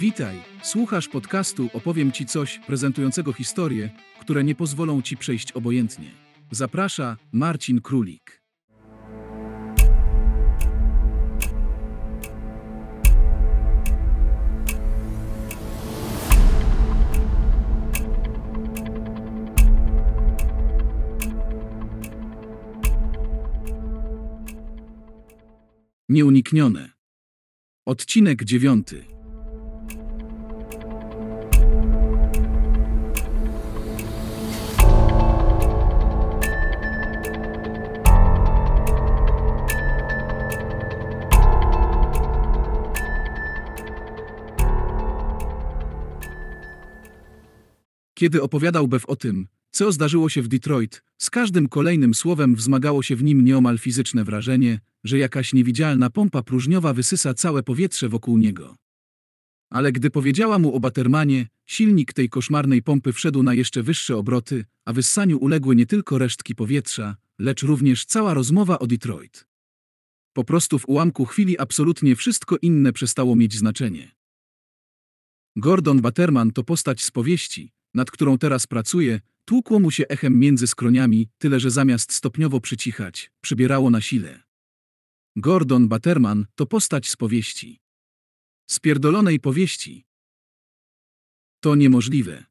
Witaj, słuchasz podcastu Opowiem Ci coś prezentującego historie, które nie pozwolą Ci przejść obojętnie. Zaprasza Marcin Królik. Nieuniknione. Odcinek dziewiąty. Kiedy opowiadał Bev o tym, co zdarzyło się w Detroit, z każdym kolejnym słowem wzmagało się w nim nieomal fizyczne wrażenie, że jakaś niewidzialna pompa próżniowa wysysa całe powietrze wokół niego. Ale gdy powiedziała mu o Batermanie, silnik tej koszmarnej pompy wszedł na jeszcze wyższe obroty, a wyssaniu uległy nie tylko resztki powietrza, lecz również cała rozmowa o Detroit. Po prostu w ułamku chwili absolutnie wszystko inne przestało mieć znaczenie. Gordon Baterman to postać z powieści, nad którą teraz pracuje, tłukło mu się echem między skroniami, tyle że zamiast stopniowo przycichać, przybierało na sile. Gordon Baterman to postać z powieści. Spierdolonej powieści. To niemożliwe.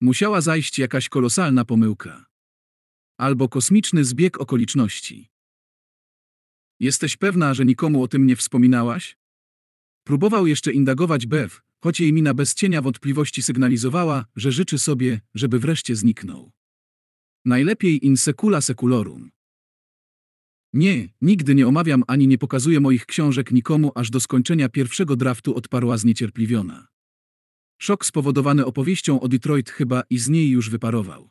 Musiała zajść jakaś kolosalna pomyłka. Albo kosmiczny zbieg okoliczności. Jesteś pewna, że nikomu o tym nie wspominałaś? Próbował jeszcze indagować Bev, choć jej mina bez cienia wątpliwości sygnalizowała, że życzy sobie, żeby wreszcie zniknął. Najlepiej in secula seculorum. Nie, nigdy nie omawiam ani nie pokazuję moich książek nikomu aż do skończenia pierwszego draftu odparła zniecierpliwiona. Szok spowodowany opowieścią o Detroit chyba i z niej już wyparował.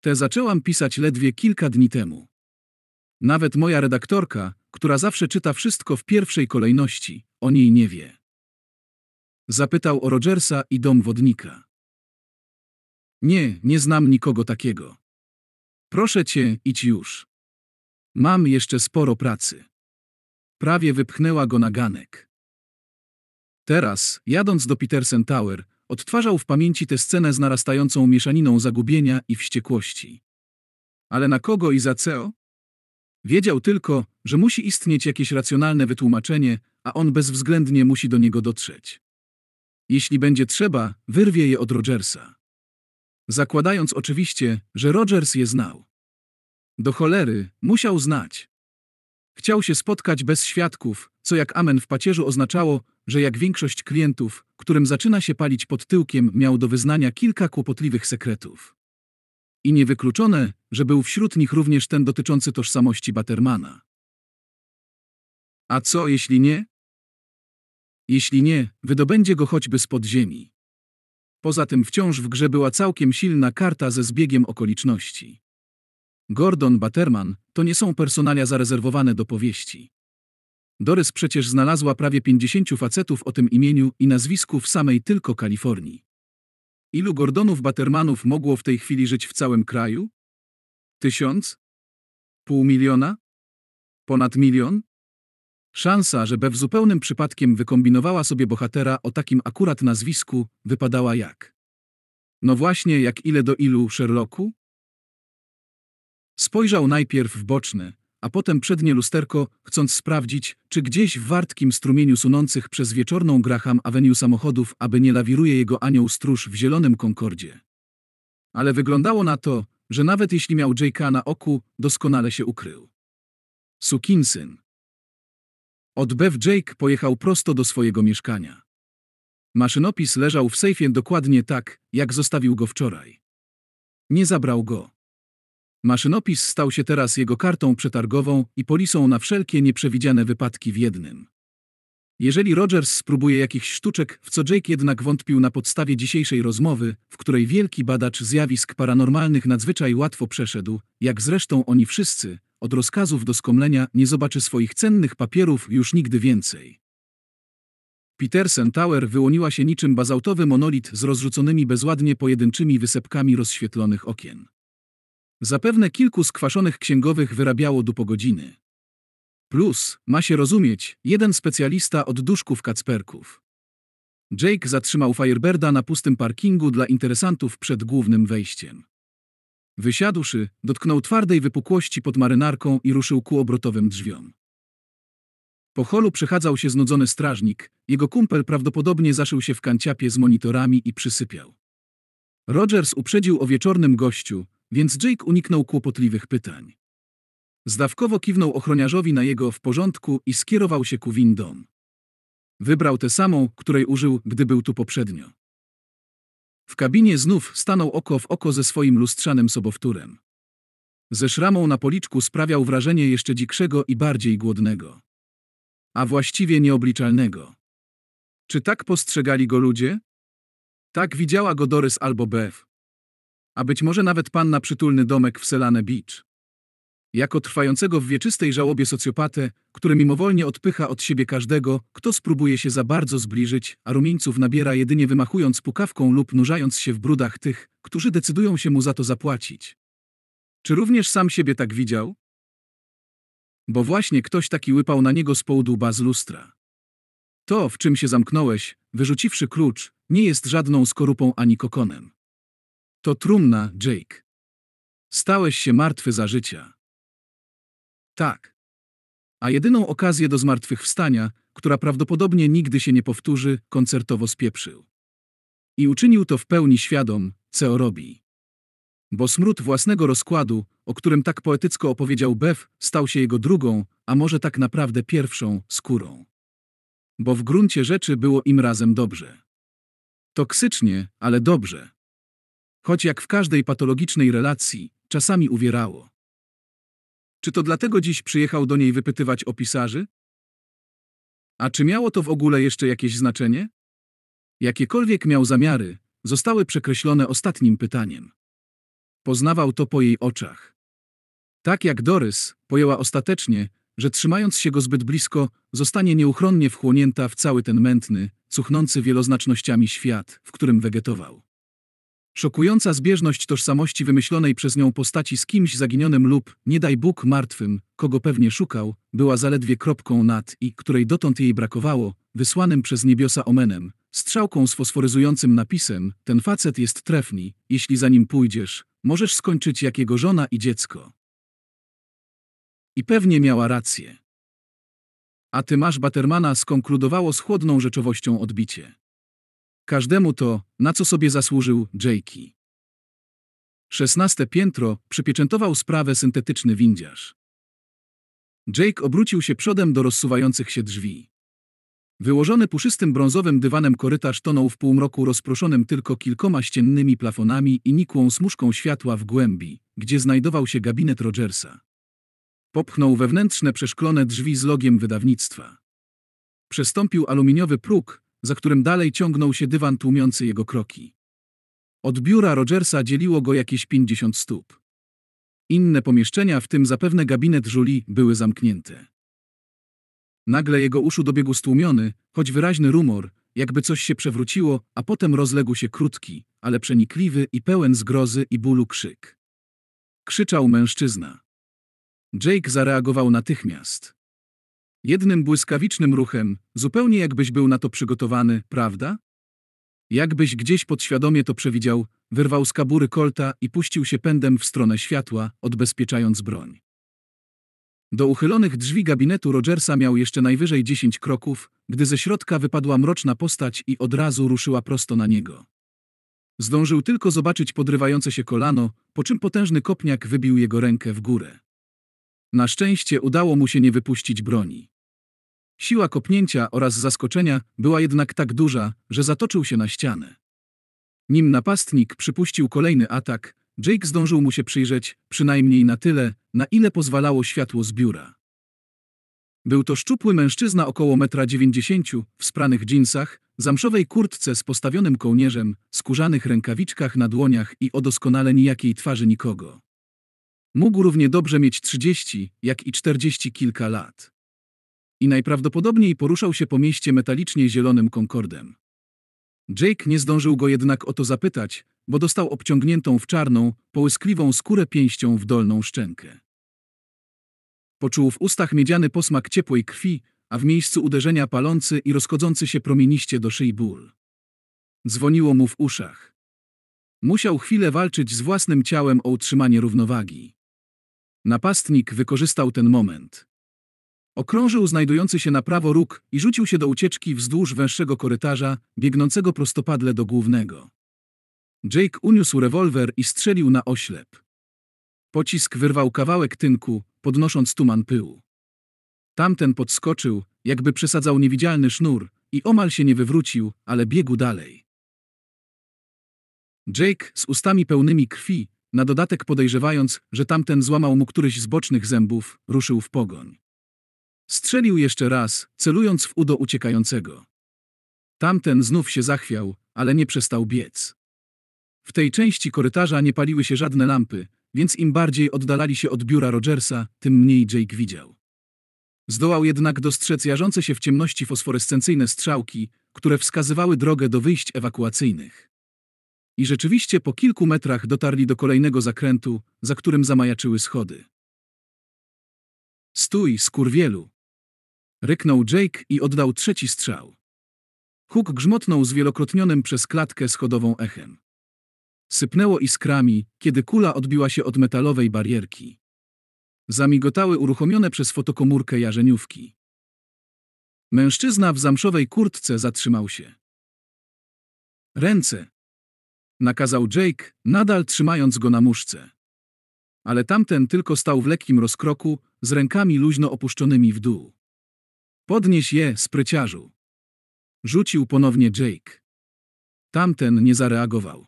Te zaczęłam pisać ledwie kilka dni temu. Nawet moja redaktorka, która zawsze czyta wszystko w pierwszej kolejności, o niej nie wie. Zapytał o Rogersa i dom wodnika. Nie, nie znam nikogo takiego. Proszę cię, idź już. Mam jeszcze sporo pracy. Prawie wypchnęła go na ganek. Teraz, jadąc do Petersen Tower, odtwarzał w pamięci tę scenę z narastającą mieszaniną zagubienia i wściekłości. Ale na kogo i za co? Wiedział tylko, że musi istnieć jakieś racjonalne wytłumaczenie, a on bezwzględnie musi do niego dotrzeć. Jeśli będzie trzeba, wyrwie je od Rogersa. Zakładając oczywiście, że Rogers je znał. Do cholery, musiał znać. Chciał się spotkać bez świadków, co jak amen w pacierzu oznaczało, że jak większość klientów, którym zaczyna się palić pod tyłkiem, miał do wyznania kilka kłopotliwych sekretów. I niewykluczone, że był wśród nich również ten dotyczący tożsamości Batermana. A co jeśli nie? Jeśli nie, wydobędzie go choćby z podziemi. Poza tym wciąż w grze była całkiem silna karta ze zbiegiem okoliczności. Gordon Baterman to nie są personalia zarezerwowane do powieści. Dorys przecież znalazła prawie pięćdziesięciu facetów o tym imieniu i nazwisku w samej tylko Kalifornii. Ilu Gordonów Batermanów mogło w tej chwili żyć w całym kraju? Tysiąc? Pół miliona? Ponad milion? Szansa, że Bev zupełnym przypadkiem wykombinowała sobie bohatera o takim akurat nazwisku, wypadała jak. No właśnie, jak ile do ilu Sherlocku? Spojrzał najpierw w boczne, a potem przednie lusterko, chcąc sprawdzić, czy gdzieś w wartkim strumieniu sunących przez wieczorną Graham Avenue samochodów, aby nie lawiruje jego anioł stróż w zielonym Concordzie. Ale wyglądało na to, że nawet jeśli miał Jake'a na oku, doskonale się ukrył. Sukinsyn. Od Bev Jake pojechał prosto do swojego mieszkania. Maszynopis leżał w sejfie dokładnie tak, jak zostawił go wczoraj. Nie zabrał go. Maszynopis stał się teraz jego kartą przetargową i polisą na wszelkie nieprzewidziane wypadki w jednym. Jeżeli Rogers spróbuje jakichś sztuczek, w co Jake jednak wątpił na podstawie dzisiejszej rozmowy, w której wielki badacz zjawisk paranormalnych nadzwyczaj łatwo przeszedł, jak zresztą oni wszyscy, od rozkazów do skomlenia nie zobaczy swoich cennych papierów już nigdy więcej. Petersen Tower wyłoniła się niczym bazaltowy monolit z rozrzuconymi bezładnie pojedynczymi wysepkami rozświetlonych okien. Zapewne kilku skwaszonych księgowych wyrabiało du po godziny. Plus, ma się rozumieć, jeden specjalista od duszków kacperków. Jake zatrzymał Firebirda na pustym parkingu dla interesantów przed głównym wejściem. Wysiadłszy, dotknął twardej wypukłości pod marynarką i ruszył ku obrotowym drzwiom. Po holu przechadzał się znudzony strażnik, jego kumpel prawdopodobnie zaszył się w kanciapie z monitorami i przysypiał. Rogers uprzedził o wieczornym gościu, więc Jake uniknął kłopotliwych pytań. Zdawkowo kiwnął ochroniarzowi na jego w porządku i skierował się ku windom. Wybrał tę samą, której użył, gdy był tu poprzednio. W kabinie znów stanął oko w oko ze swoim lustrzanym sobowtórem. Ze szramą na policzku sprawiał wrażenie jeszcze dzikszego i bardziej głodnego. A właściwie nieobliczalnego. Czy tak postrzegali go ludzie? Tak widziała go Dorys albo Bev. A być może nawet panna przytulny domek w Selane Beach. Jako trwającego w wieczystej żałobie socjopatę, który mimowolnie odpycha od siebie każdego, kto spróbuje się za bardzo zbliżyć, a rumieńców nabiera jedynie wymachując pukawką lub nurzając się w brudach tych, którzy decydują się mu za to zapłacić. Czy również sam siebie tak widział? Bo właśnie ktoś taki łypał na niego z połudła z lustra. To, w czym się zamknąłeś, wyrzuciwszy klucz, nie jest żadną skorupą ani kokonem. To trumna, Jake. Stałeś się martwy za życia. Tak. A jedyną okazję do zmartwychwstania, która prawdopodobnie nigdy się nie powtórzy, koncertowo spieprzył. I uczynił to w pełni świadom, co robi. Bo smród własnego rozkładu, o którym tak poetycko opowiedział Bev, stał się jego drugą, a może tak naprawdę pierwszą, skórą. Bo w gruncie rzeczy było im razem dobrze. Toksycznie, ale dobrze. Choć jak w każdej patologicznej relacji, czasami uwierało. Czy to dlatego dziś przyjechał do niej wypytywać o pisarzy? A czy miało to w ogóle jeszcze jakieś znaczenie? Jakiekolwiek miał zamiary, zostały przekreślone ostatnim pytaniem. Poznawał to po jej oczach. Tak jak Dorys, pojęła ostatecznie, że trzymając się go zbyt blisko, zostanie nieuchronnie wchłonięta w cały ten mętny, cuchnący wieloznacznościami świat, w którym wegetował. Szokująca zbieżność tożsamości wymyślonej przez nią postaci z kimś zaginionym lub, nie daj Bóg, martwym, kogo pewnie szukał, była zaledwie kropką nad i, której dotąd jej brakowało, wysłanym przez niebiosa omenem, strzałką z fosforyzującym napisem, ten facet jest trefny, jeśli za nim pójdziesz, możesz skończyć jak jego żona i dziecko. I pewnie miała rację. A ty masz Batermana skonkludowało z chłodną rzeczowością odbicie. Każdemu to, na co sobie zasłużył Jakey. Szesnaste piętro przypieczętował sprawę syntetyczny windziarz. Jake obrócił się przodem do rozsuwających się drzwi. Wyłożony puszystym brązowym dywanem korytarz tonął w półmroku rozproszonym tylko kilkoma ściennymi plafonami i nikłą smuszką światła w głębi, gdzie znajdował się gabinet Rogersa. Popchnął wewnętrzne przeszklone drzwi z logiem wydawnictwa. Przestąpił aluminiowy próg, za którym dalej ciągnął się dywan tłumiący jego kroki. Od biura Rogersa dzieliło go jakieś pięćdziesiąt stóp. Inne pomieszczenia, w tym zapewne gabinet Julie, były zamknięte. Nagle jego uszu dobiegł stłumiony, choć wyraźny rumor, jakby coś się przewróciło, a potem rozległ się krótki, ale przenikliwy i pełen zgrozy i bólu krzyk. Krzyczał mężczyzna. Jake zareagował natychmiast. Jednym błyskawicznym ruchem, zupełnie jakbyś był na to przygotowany, prawda? Jakbyś gdzieś podświadomie to przewidział, wyrwał z kabury kolta i puścił się pędem w stronę światła, odbezpieczając broń. Do uchylonych drzwi gabinetu Rogersa miał jeszcze najwyżej dziesięć kroków, gdy ze środka wypadła mroczna postać i od razu ruszyła prosto na niego. Zdążył tylko zobaczyć podrywające się kolano, po czym potężny kopniak wybił jego rękę w górę. Na szczęście udało mu się nie wypuścić broni. Siła kopnięcia oraz zaskoczenia była jednak tak duża, że zatoczył się na ścianę. Nim napastnik przypuścił kolejny atak, Jake zdążył mu się przyjrzeć, przynajmniej na tyle, na ile pozwalało światło z biura. Był to szczupły mężczyzna około 1,90 m, w spranych dżinsach, zamszowej kurtce z postawionym kołnierzem, skórzanych rękawiczkach na dłoniach i o doskonale nijakiej twarzy nikogo. Mógł równie dobrze mieć 30, jak i 40 kilka lat. I najprawdopodobniej poruszał się po mieście metalicznie zielonym Concordem. Jake nie zdążył go jednak o to zapytać, bo dostał obciągniętą w czarną, połyskliwą skórę pięścią w dolną szczękę. Poczuł w ustach miedziany posmak ciepłej krwi, a w miejscu uderzenia palący i rozchodzący się promieniście do szyi ból. Dzwoniło mu w uszach. Musiał chwilę walczyć z własnym ciałem o utrzymanie równowagi. Napastnik wykorzystał ten moment. Okrążył znajdujący się na prawo róg i rzucił się do ucieczki wzdłuż węższego korytarza, biegnącego prostopadle do głównego. Jake uniósł rewolwer i strzelił na oślep. Pocisk wyrwał kawałek tynku, podnosząc tuman pyłu. Tamten podskoczył, jakby przesadzał niewidzialny sznur i omal się nie wywrócił, ale biegł dalej. Jake, z ustami pełnymi krwi, na dodatek podejrzewając, że tamten złamał mu któryś z bocznych zębów, ruszył w pogoń. Strzelił jeszcze raz, celując w udo uciekającego. Tamten znów się zachwiał, ale nie przestał biec. W tej części korytarza nie paliły się żadne lampy, więc im bardziej oddalali się od biura Rogersa, tym mniej Jake widział. Zdołał jednak dostrzec jarzące się w ciemności fosforescencyjne strzałki, które wskazywały drogę do wyjść ewakuacyjnych. I rzeczywiście po kilku metrach dotarli do kolejnego zakrętu, za którym zamajaczyły schody. Stój, skurwielu! Ryknął Jake i oddał trzeci strzał. Huk grzmotnął zwielokrotnionym przez klatkę schodową echem. Sypnęło iskrami, kiedy kula odbiła się od metalowej barierki. Zamigotały uruchomione przez fotokomórkę jarzeniówki. Mężczyzna w zamszowej kurtce zatrzymał się. Ręce! Nakazał Jake, nadal trzymając go na muszce. Ale tamten tylko stał w lekkim rozkroku, z rękami luźno opuszczonymi w dół. Podnieś je, spryciarzu! Rzucił ponownie Jake. Tamten nie zareagował.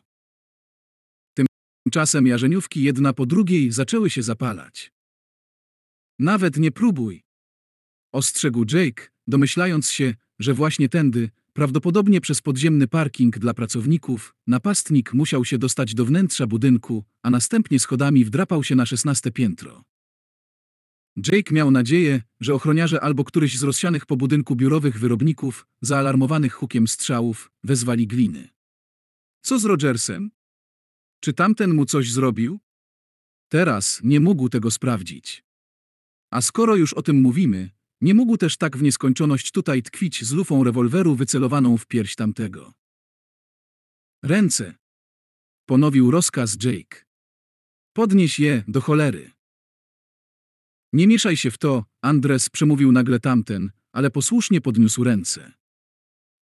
Tymczasem jarzeniówki jedna po drugiej zaczęły się zapalać. Nawet nie próbuj! Ostrzegł Jake, domyślając się, że właśnie tędy, prawdopodobnie przez podziemny parking dla pracowników, napastnik musiał się dostać do wnętrza budynku, a następnie schodami wdrapał się na szesnaste piętro. Jake miał nadzieję, że ochroniarze albo któryś z rozsianych po budynku biurowych wyrobników, zaalarmowanych hukiem strzałów, wezwali gliny. Co z Rogersem? Czy tamten mu coś zrobił? Teraz nie mógł tego sprawdzić. A skoro już o tym mówimy, nie mógł też tak w nieskończoność tutaj tkwić z lufą rewolweru wycelowaną w pierś tamtego. Ręce! Ponowił rozkaz Jake. Podnieś je do cholery. Nie mieszaj się w to, Andres przemówił nagle tamten, ale posłusznie podniósł ręce.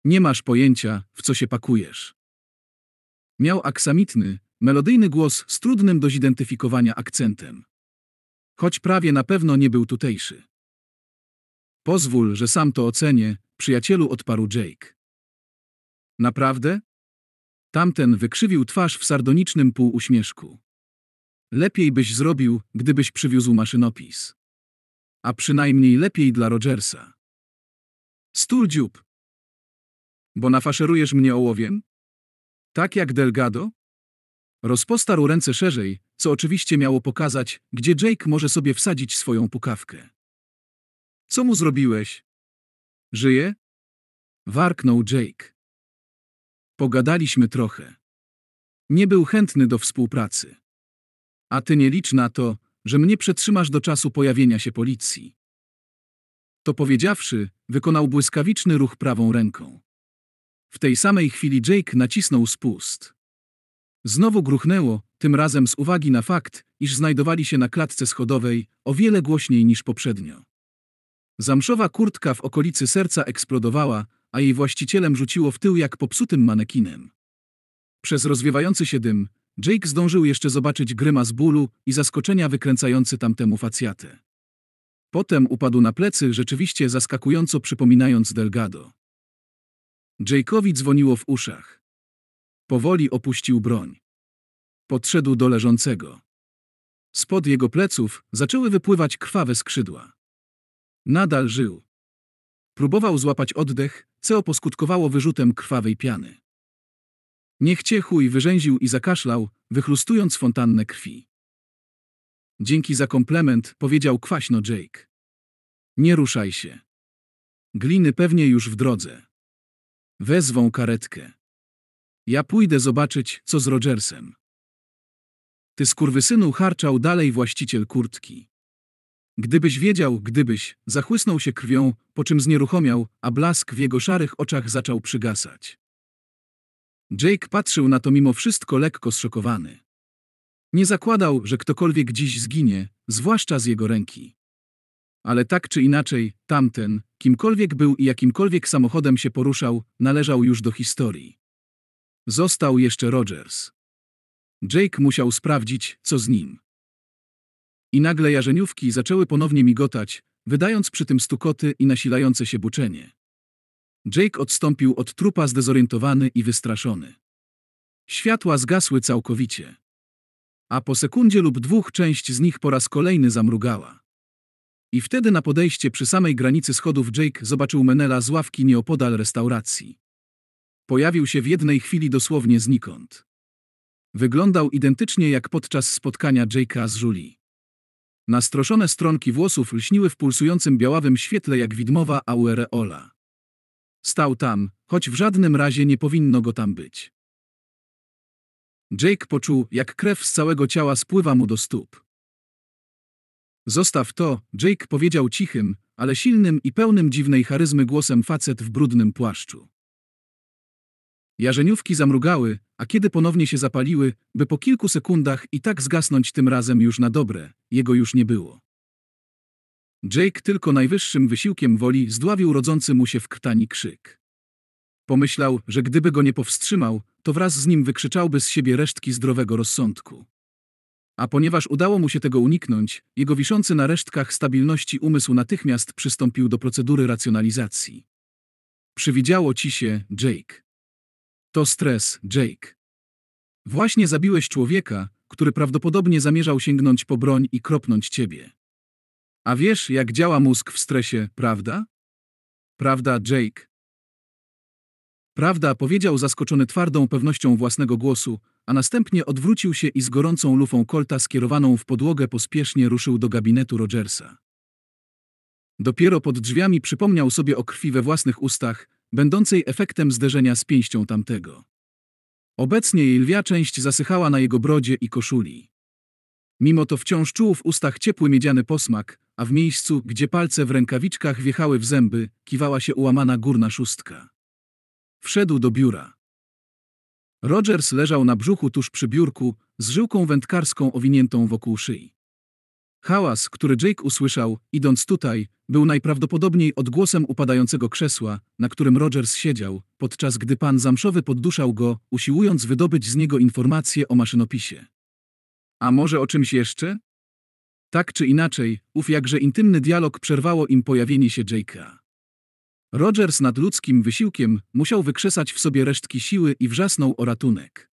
Nie masz pojęcia, w co się pakujesz. Miał aksamitny, melodyjny głos z trudnym do zidentyfikowania akcentem. Choć prawie na pewno nie był tutejszy. Pozwól, że sam to ocenię, przyjacielu odparł Jake. Naprawdę? Tamten wykrzywił twarz w sardonicznym półuśmieszku. Lepiej byś zrobił, gdybyś przywiózł maszynopis. A przynajmniej lepiej dla Rogersa. Stul dziób. Bo nafaszerujesz mnie ołowiem? Tak jak Delgado? Rozpostarł ręce szerzej, co oczywiście miało pokazać, gdzie Jake może sobie wsadzić swoją pukawkę. Co mu zrobiłeś? Żyje? Warknął Jake. Pogadaliśmy trochę. Nie był chętny do współpracy. A ty nie licz na to, że mnie przetrzymasz do czasu pojawienia się policji. To powiedziawszy, wykonał błyskawiczny ruch prawą ręką. W tej samej chwili Jake nacisnął spust. Znowu gruchnęło, tym razem z uwagi na fakt, iż znajdowali się na klatce schodowej, o wiele głośniej niż poprzednio. Zamszowa kurtka w okolicy serca eksplodowała, a jej właścicielem rzuciło w tył jak popsutym manekinem. Przez rozwiewający się dym, Jake zdążył jeszcze zobaczyć grymas bólu i zaskoczenia wykręcający tamtemu facjatę. Potem upadł na plecy, rzeczywiście zaskakująco przypominając Delgado. Jake'owi dzwoniło w uszach. Powoli opuścił broń. Podszedł do leżącego. Spod jego pleców zaczęły wypływać krwawe skrzydła. Nadal żył. Próbował złapać oddech, co poskutkowało wyrzutem krwawej piany. Niech cię chuj wyrzęził i zakaszlał, wychlustując fontannę krwi. Dzięki za komplement, powiedział kwaśno Jake. Nie ruszaj się. Gliny pewnie już w drodze. Wezwą karetkę. Ja pójdę zobaczyć, co z Rogersem. Ty skurwysynu harczał dalej właściciel kurtki. Gdybyś wiedział, gdybyś, zachłysnął się krwią, po czym znieruchomiał, a blask w jego szarych oczach zaczął przygasać. Jake patrzył na to mimo wszystko lekko zszokowany. Nie zakładał, że ktokolwiek dziś zginie, zwłaszcza z jego ręki. Ale tak czy inaczej, tamten, kimkolwiek był i jakimkolwiek samochodem się poruszał, należał już do historii. Został jeszcze Rogers. Jake musiał sprawdzić, co z nim. I nagle jarzeniówki zaczęły ponownie migotać, wydając przy tym stukoty i nasilające się buczenie. Jake odstąpił od trupa zdezorientowany i wystraszony. Światła zgasły całkowicie. A po sekundzie lub dwóch część z nich po raz kolejny zamrugała. I wtedy na podejście przy samej granicy schodów Jake zobaczył Menela z ławki nieopodal restauracji. Pojawił się w jednej chwili dosłownie znikąd. Wyglądał identycznie jak podczas spotkania Jake'a z Julie. Nastroszone stronki włosów lśniły w pulsującym białawym świetle jak widmowa aureola. Stał tam, choć w żadnym razie nie powinno go tam być. Jake poczuł, jak krew z całego ciała spływa mu do stóp. Zostaw to, Jake powiedział cichym, ale silnym i pełnym dziwnej charyzmy głosem facet w brudnym płaszczu. Jarzeniówki zamrugały, a kiedy ponownie się zapaliły, by po kilku sekundach i tak zgasnąć tym razem już na dobre, jego już nie było. Jake tylko najwyższym wysiłkiem woli zdławił rodzący mu się w krtani krzyk. Pomyślał, że gdyby go nie powstrzymał, to wraz z nim wykrzyczałby z siebie resztki zdrowego rozsądku. A ponieważ udało mu się tego uniknąć, jego wiszący na resztkach stabilności umysł natychmiast przystąpił do procedury racjonalizacji. Przywidziało ci się, Jake. To stres, Jake. Właśnie zabiłeś człowieka, który prawdopodobnie zamierzał sięgnąć po broń i kropnąć ciebie. A wiesz, jak działa mózg w stresie, prawda? Prawda, Jake? Prawda, powiedział zaskoczony twardą pewnością własnego głosu, a następnie odwrócił się i z gorącą lufą kolta skierowaną w podłogę pospiesznie ruszył do gabinetu Rogersa. Dopiero pod drzwiami przypomniał sobie o krwi we własnych ustach, będącej efektem zderzenia z pięścią tamtego. Obecnie jej lwia część zasychała na jego brodzie i koszuli. Mimo to wciąż czuł w ustach ciepły miedziany posmak, a w miejscu, gdzie palce w rękawiczkach wjechały w zęby, kiwała się ułamana górna szóstka. Wszedł do biura. Rogers leżał na brzuchu tuż przy biurku, z żyłką wędkarską owiniętą wokół szyi. Hałas, który Jake usłyszał, idąc tutaj, był najprawdopodobniej odgłosem upadającego krzesła, na którym Rogers siedział, podczas gdy pan zamszowy podduszał go, usiłując wydobyć z niego informacje o maszynopisie. A może o czymś jeszcze? Tak czy inaczej, ów jakże intymny dialog przerwało im pojawienie się Jake'a. Rogers nad ludzkim wysiłkiem musiał wykrzesać w sobie resztki siły i wrzasnął o ratunek.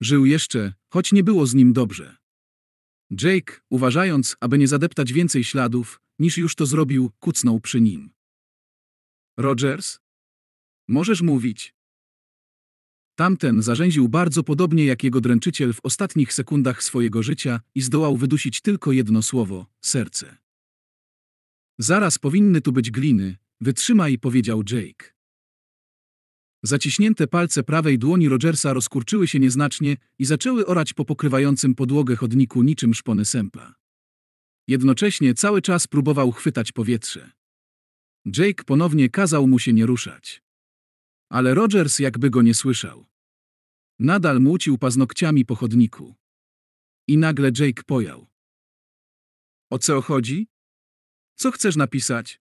Żył jeszcze, choć nie było z nim dobrze. Jake, uważając, aby nie zadeptać więcej śladów, niż już to zrobił, kucnął przy nim. Rogers? Możesz mówić. Tamten zarzęził bardzo podobnie jak jego dręczyciel w ostatnich sekundach swojego życia i zdołał wydusić tylko jedno słowo – serce. Zaraz powinny tu być gliny, wytrzymaj, powiedział Jake. Zaciśnięte palce prawej dłoni Rogersa rozkurczyły się nieznacznie i zaczęły orać po pokrywającym podłogę chodniku niczym szpony sępa. Jednocześnie cały czas próbował chwytać powietrze. Jake ponownie kazał mu się nie ruszać. Ale Rogers jakby go nie słyszał. Nadal młócił paznokciami po chodniku. I nagle Jake pojął. O co chodzi? Co chcesz napisać?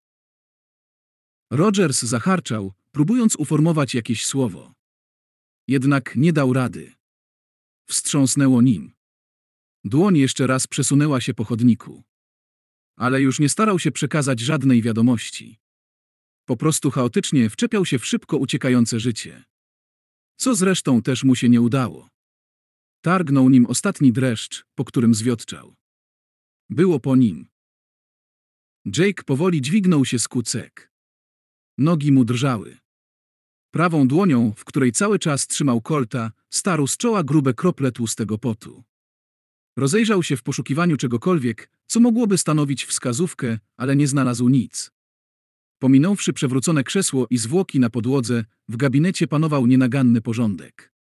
Rogers zacharczał, próbując uformować jakieś słowo. Jednak nie dał rady. Wstrząsnęło nim. Dłoń jeszcze raz przesunęła się po chodniku. Ale już nie starał się przekazać żadnej wiadomości. Po prostu chaotycznie wczepiał się w szybko uciekające życie. Co zresztą też mu się nie udało. Targnął nim ostatni dreszcz, po którym zwiotczał. Było po nim. Jake powoli dźwignął się z kucek. Nogi mu drżały. Prawą dłonią, w której cały czas trzymał kolta, starł z czoła grube krople tłustego potu. Rozejrzał się w poszukiwaniu czegokolwiek, co mogłoby stanowić wskazówkę, ale nie znalazł nic. Pominąwszy przewrócone krzesło i zwłoki na podłodze, w gabinecie panował nienaganny porządek.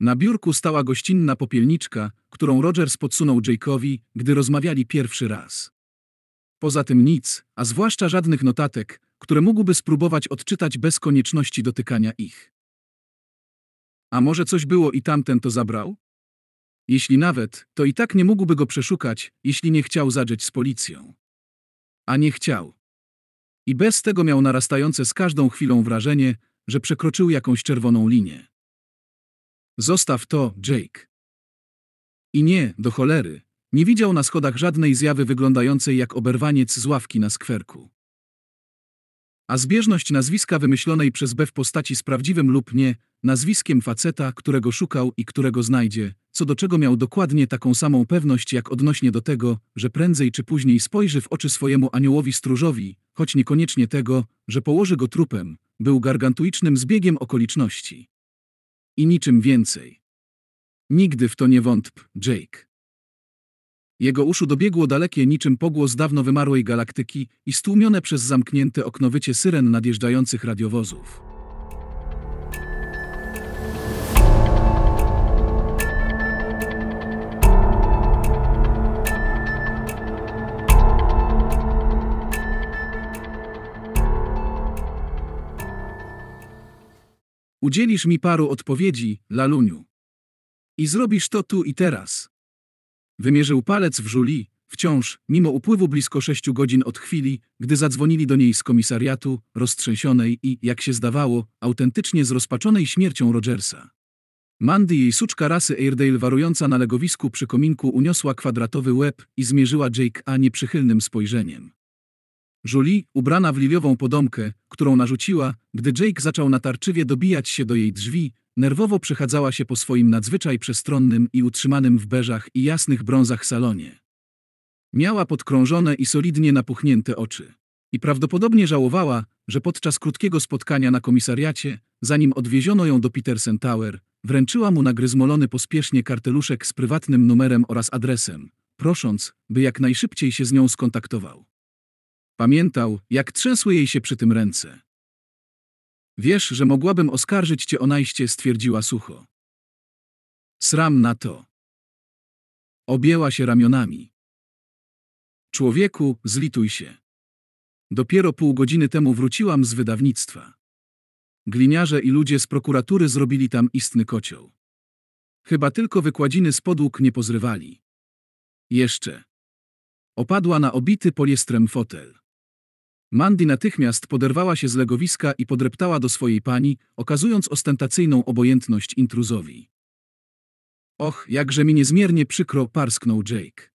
Na biurku stała gościnna popielniczka, którą Rogers podsunął Jake'owi, gdy rozmawiali pierwszy raz. Poza tym nic, a zwłaszcza żadnych notatek, które mógłby spróbować odczytać bez konieczności dotykania ich. A może coś było i tamten to zabrał? Jeśli nawet, to i tak nie mógłby go przeszukać, jeśli nie chciał zadrzeć z policją. A nie chciał. I bez tego miał narastające z każdą chwilą wrażenie, że przekroczył jakąś czerwoną linię. Zostaw to, Jake. I nie, do cholery, nie widział na schodach żadnej zjawy wyglądającej jak oberwaniec z ławki na skwerku. A zbieżność nazwiska wymyślonej przez B w postaci z prawdziwym lub nie, nazwiskiem faceta, którego szukał i którego znajdzie, co do czego miał dokładnie taką samą pewność jak odnośnie do tego, że prędzej czy później spojrzy w oczy swojemu aniołowi stróżowi, choć niekoniecznie tego, że położy go trupem, był gargantuicznym zbiegiem okoliczności. I niczym więcej. Nigdy w to nie wątp, Jake. Jego uszu dobiegło dalekie niczym pogłos dawno wymarłej galaktyki i stłumione przez zamknięte okno wycie syren nadjeżdżających radiowozów. Udzielisz mi paru odpowiedzi, Laluniu. I zrobisz to tu i teraz. Wymierzył palec w żuli, wciąż, mimo upływu blisko sześciu godzin od chwili, gdy zadzwonili do niej z komisariatu, roztrzęsionej i, jak się zdawało, autentycznie zrozpaczonej śmiercią Rogersa. Mandy, jej suczka rasy Airedale warująca na legowisku przy kominku uniosła kwadratowy łeb i zmierzyła Jake A nieprzychylnym spojrzeniem. Julie, ubrana w liliową podomkę, którą narzuciła, gdy Jake zaczął natarczywie dobijać się do jej drzwi, nerwowo przechadzała się po swoim nadzwyczaj przestronnym i utrzymanym w beżach i jasnych brązach salonie. Miała podkrążone i solidnie napuchnięte oczy. I prawdopodobnie żałowała, że podczas krótkiego spotkania na komisariacie, zanim odwieziono ją do Petersen Tower, wręczyła mu nagryzmolony pospiesznie karteluszek z prywatnym numerem oraz adresem, prosząc, by jak najszybciej się z nią skontaktował. Pamiętał, jak trzęsły jej się przy tym ręce. Wiesz, że mogłabym oskarżyć cię o najście, stwierdziła sucho. Sram na to. Objęła się ramionami. Człowieku, zlituj się. Dopiero pół godziny temu wróciłam z wydawnictwa. Gliniarze i ludzie z prokuratury zrobili tam istny kocioł. Chyba tylko wykładziny z podłóg nie pozrywali. Jeszcze. Opadła na obity poliestrem fotel. Mandy natychmiast poderwała się z legowiska i podreptała do swojej pani, okazując ostentacyjną obojętność intruzowi. Och, jakże mi niezmiernie przykro, parsknął Jake.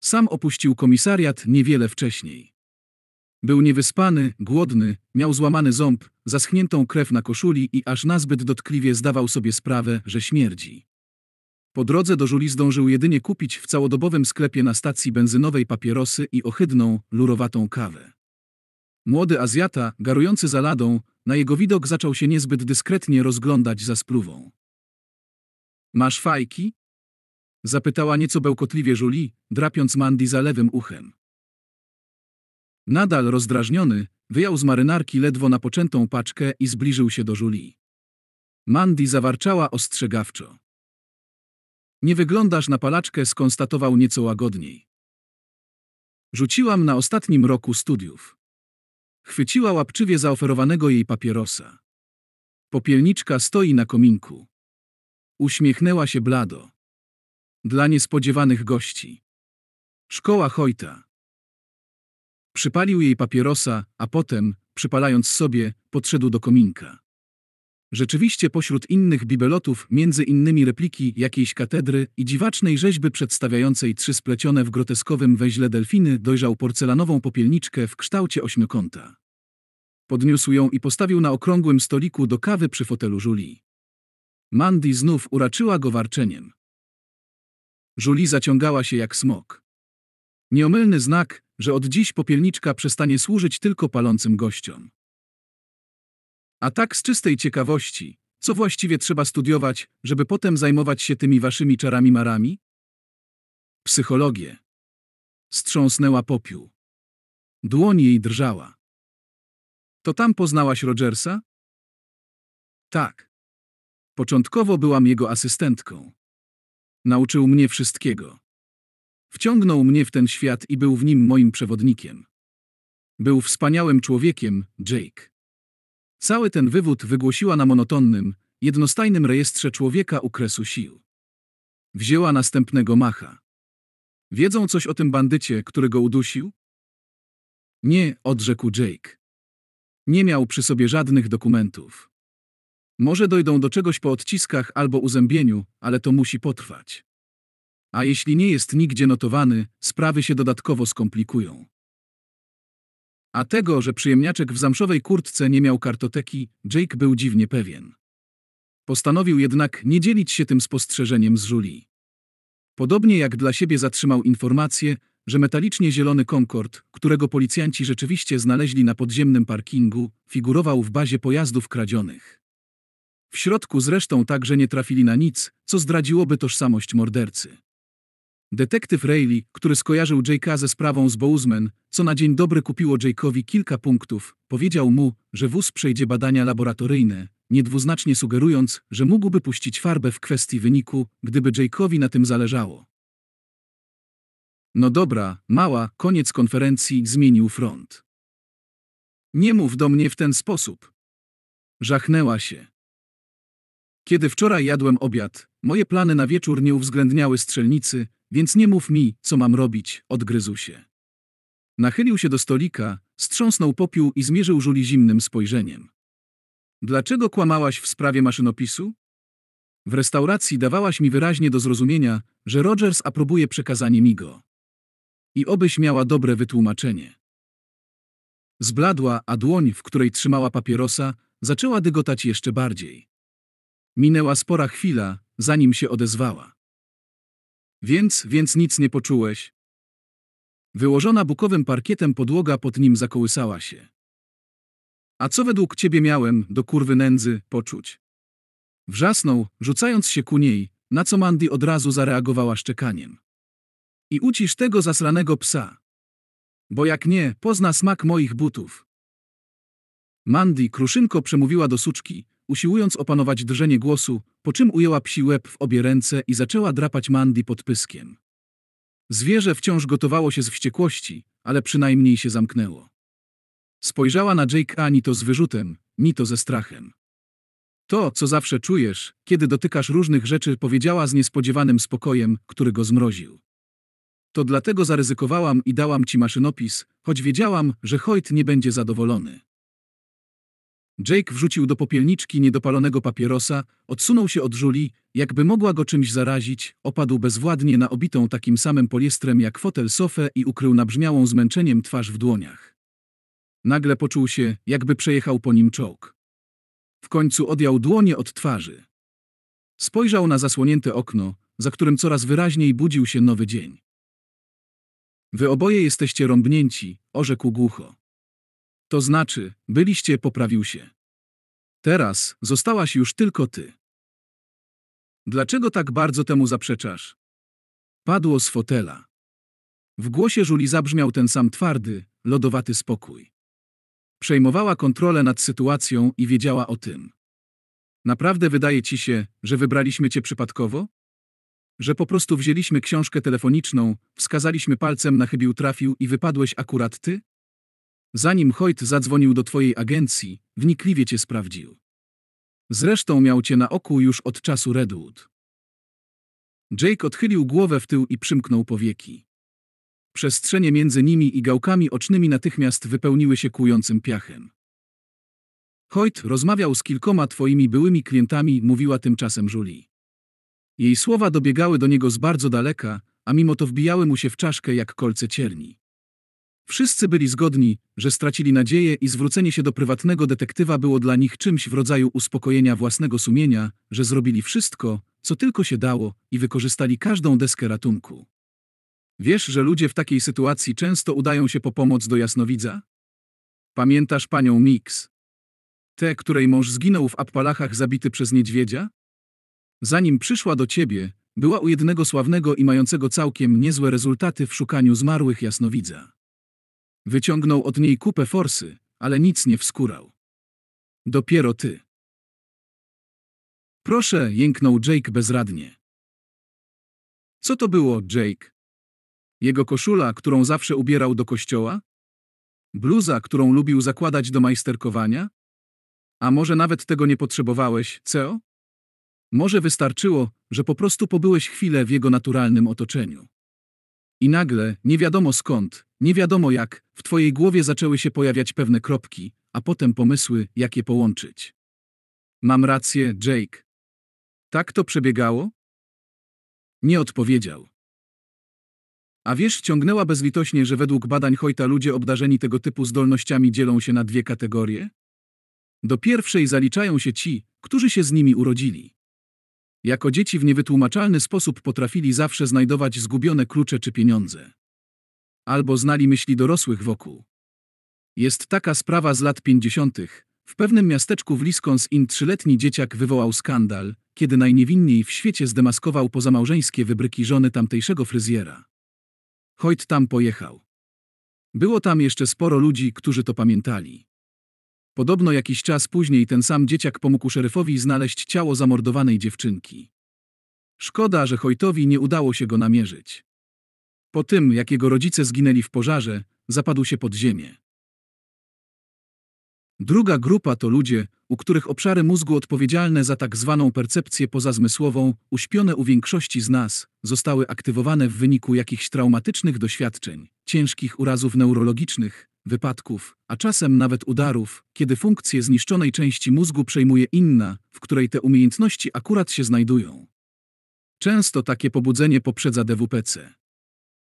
Sam opuścił komisariat niewiele wcześniej. Był niewyspany, głodny, miał złamany ząb, zaschniętą krew na koszuli i aż nazbyt dotkliwie zdawał sobie sprawę, że śmierdzi. Po drodze do Żuli zdążył jedynie kupić w całodobowym sklepie na stacji benzynowej papierosy i ohydną, lurowatą kawę. Młody Azjata, garujący za ladą, na jego widok zaczął się niezbyt dyskretnie rozglądać za spluwą. Masz fajki? Zapytała nieco bełkotliwie Julie, drapiąc Mandy za lewym uchem. Nadal rozdrażniony, wyjął z marynarki ledwo napoczętą paczkę i zbliżył się do Julie. Mandy zawarczała ostrzegawczo. Nie wyglądasz na palaczkę, skonstatował nieco łagodniej. Rzuciłam na ostatnim roku studiów. Chwyciła łapczywie zaoferowanego jej papierosa. Popielniczka stoi na kominku. Uśmiechnęła się blado. Dla niespodziewanych gości. Szkoła Hojta. Przypalił jej papierosa, a potem, przypalając sobie, podszedł do kominka. Rzeczywiście pośród innych bibelotów, między innymi repliki jakiejś katedry i dziwacznej rzeźby przedstawiającej trzy splecione w groteskowym weźle delfiny, dojrzał porcelanową popielniczkę w kształcie ośmiokąta. Podniósł ją i postawił na okrągłym stoliku do kawy przy fotelu Julie. Mandy znów uraczyła go warczeniem. Julie zaciągała się jak smok. Nieomylny znak, że od dziś popielniczka przestanie służyć tylko palącym gościom. A tak z czystej ciekawości, co właściwie trzeba studiować, żeby potem zajmować się tymi waszymi czarami marami? Psychologię. Strząsnęła popiół. Dłoń jej drżała. To tam poznałaś Rogersa? Tak. Początkowo byłam jego asystentką. Nauczył mnie wszystkiego. Wciągnął mnie w ten świat i był w nim moim przewodnikiem. Był wspaniałym człowiekiem, Jake. Cały ten wywód wygłosiła na monotonnym, jednostajnym rejestrze człowieka u kresu sił. Wzięła następnego macha. Wiedzą coś o tym bandycie, który go udusił? Nie, odrzekł Jake. Nie miał przy sobie żadnych dokumentów. Może dojdą do czegoś po odciskach albo uzębieniu, ale to musi potrwać. A jeśli nie jest nigdzie notowany, sprawy się dodatkowo skomplikują. A tego, że przyjemniaczek w zamszowej kurtce nie miał kartoteki, Jake był dziwnie pewien. Postanowił jednak nie dzielić się tym spostrzeżeniem z Julie. Podobnie jak dla siebie zatrzymał informację, że metalicznie zielony Concorde, którego policjanci rzeczywiście znaleźli na podziemnym parkingu, figurował w bazie pojazdów kradzionych. W środku zresztą także nie trafili na nic, co zdradziłoby tożsamość mordercy. Detektyw Rayleigh, który skojarzył Jake'a ze sprawą z Bouzman, co na dzień dobry kupiło Jake'owi kilka punktów, powiedział mu, że wóz przejdzie badania laboratoryjne, niedwuznacznie sugerując, że mógłby puścić farbę w kwestii wyniku, gdyby Jake'owi na tym zależało. No dobra, mała, koniec konferencji, zmienił front. Nie mów do mnie w ten sposób. Żachnęła się. Kiedy wczoraj jadłem obiad, moje plany na wieczór nie uwzględniały strzelnicy, więc nie mów mi, co mam robić, odgryzł się. Nachylił się do stolika, strząsnął popiół i zmierzył Żuli zimnym spojrzeniem. Dlaczego kłamałaś w sprawie maszynopisu? W restauracji dawałaś mi wyraźnie do zrozumienia, że Rogers aprobuje przekazanie mi go. I obyś miała dobre wytłumaczenie. Zbladła, a dłoń, w której trzymała papierosa, zaczęła dygotać jeszcze bardziej. Minęła spora chwila, zanim się odezwała. Więc, więc nic nie poczułeś? Wyłożona bukowym parkietem podłoga pod nim zakołysała się. A co według ciebie miałem, do kurwy nędzy, poczuć? Wrzasnął, rzucając się ku niej, na co Mandy od razu zareagowała szczekaniem. I ucisz tego zasranego psa. Bo jak nie, pozna smak moich butów. Mandy kruszynko przemówiła do suczki, usiłując opanować drżenie głosu, po czym ujęła psi łeb w obie ręce i zaczęła drapać Mandy pod pyskiem. Zwierzę wciąż gotowało się z wściekłości, ale przynajmniej się zamknęło. Spojrzała na Jake'a ni to z wyrzutem, ni to ze strachem. To, co zawsze czujesz, kiedy dotykasz różnych rzeczy, powiedziała z niespodziewanym spokojem, który go zmroził. To dlatego zaryzykowałam i dałam ci maszynopis, choć wiedziałam, że Hoyt nie będzie zadowolony. Jake wrzucił do popielniczki niedopalonego papierosa, odsunął się od Julie, jakby mogła go czymś zarazić, opadł bezwładnie na obitą takim samym poliestrem jak fotel sofę i ukrył nabrzmiałą zmęczeniem twarz w dłoniach. Nagle poczuł się, jakby przejechał po nim czołg. W końcu odjął dłonie od twarzy. Spojrzał na zasłonięte okno, za którym coraz wyraźniej budził się nowy dzień. Wy oboje jesteście rąbnięci, orzekł głucho. To znaczy, byliście, poprawił się. Teraz zostałaś już tylko ty. Dlaczego tak bardzo temu zaprzeczasz? Padło z fotela. W głosie Żuli zabrzmiał ten sam twardy, lodowaty spokój. Przejmowała kontrolę nad sytuacją i wiedziała o tym. Naprawdę wydaje ci się, że wybraliśmy cię przypadkowo? Że po prostu wzięliśmy książkę telefoniczną, wskazaliśmy palcem na chybił trafił i wypadłeś akurat ty? Zanim Hoyt zadzwonił do twojej agencji, wnikliwie cię sprawdził. Zresztą miał cię na oku już od czasu Redwood. Jake odchylił głowę w tył i przymknął powieki. Przestrzenie między nimi i gałkami ocznymi natychmiast wypełniły się kłującym piachem. Hoyt rozmawiał z kilkoma twoimi byłymi klientami, mówiła tymczasem Julie. Jej słowa dobiegały do niego z bardzo daleka, a mimo to wbijały mu się w czaszkę jak kolce cierni. Wszyscy byli zgodni, że stracili nadzieję i zwrócenie się do prywatnego detektywa było dla nich czymś w rodzaju uspokojenia własnego sumienia, że zrobili wszystko, co tylko się dało i wykorzystali każdą deskę ratunku. Wiesz, że ludzie w takiej sytuacji często udają się po pomoc do jasnowidza? Pamiętasz panią Mix? Tę, której mąż zginął w Appalachach zabity przez niedźwiedzia? Zanim przyszła do ciebie, była u jednego sławnego i mającego całkiem niezłe rezultaty w szukaniu zmarłych jasnowidza. Wyciągnął od niej kupę forsy, ale nic nie wskurał. Dopiero ty. Proszę, jęknął Jake bezradnie. Co to było, Jake? Jego koszula, którą zawsze ubierał do kościoła? Bluza, którą lubił zakładać do majsterkowania? A może nawet tego nie potrzebowałeś, Ceo? Może wystarczyło, że po prostu pobyłeś chwilę w jego naturalnym otoczeniu. I nagle, nie wiadomo skąd, nie wiadomo jak, w twojej głowie zaczęły się pojawiać pewne kropki, a potem pomysły, jak je połączyć. Mam rację, Jake. Tak to przebiegało? Nie odpowiedział. A wiesz, ciągnęła bezlitośnie, że według badań Hojta ludzie obdarzeni tego typu zdolnościami dzielą się na dwie kategorie? Do pierwszej zaliczają się ci, którzy się z nimi urodzili. Jako dzieci w niewytłumaczalny sposób potrafili zawsze znajdować zgubione klucze czy pieniądze. Albo znali myśli dorosłych wokół. Jest taka sprawa z lat 50. W pewnym miasteczku w Wisconsin trzyletni dzieciak wywołał skandal, kiedy najniewinniej w świecie zdemaskował pozamałżeńskie wybryki żony tamtejszego fryzjera. Hoyt tam pojechał. Było tam jeszcze sporo ludzi, którzy to pamiętali. Podobno jakiś czas później ten sam dzieciak pomógł szeryfowi znaleźć ciało zamordowanej dziewczynki. Szkoda, że Hoytowi nie udało się go namierzyć. Po tym, jak jego rodzice zginęli w pożarze, zapadł się pod ziemię. Druga grupa to ludzie, u których obszary mózgu odpowiedzialne za tak zwaną percepcję pozazmysłową, uśpione u większości z nas, zostały aktywowane w wyniku jakichś traumatycznych doświadczeń, ciężkich urazów neurologicznych, wypadków, a czasem nawet udarów, kiedy funkcje zniszczonej części mózgu przejmuje inna, w której te umiejętności akurat się znajdują. Często takie pobudzenie poprzedza DWPC.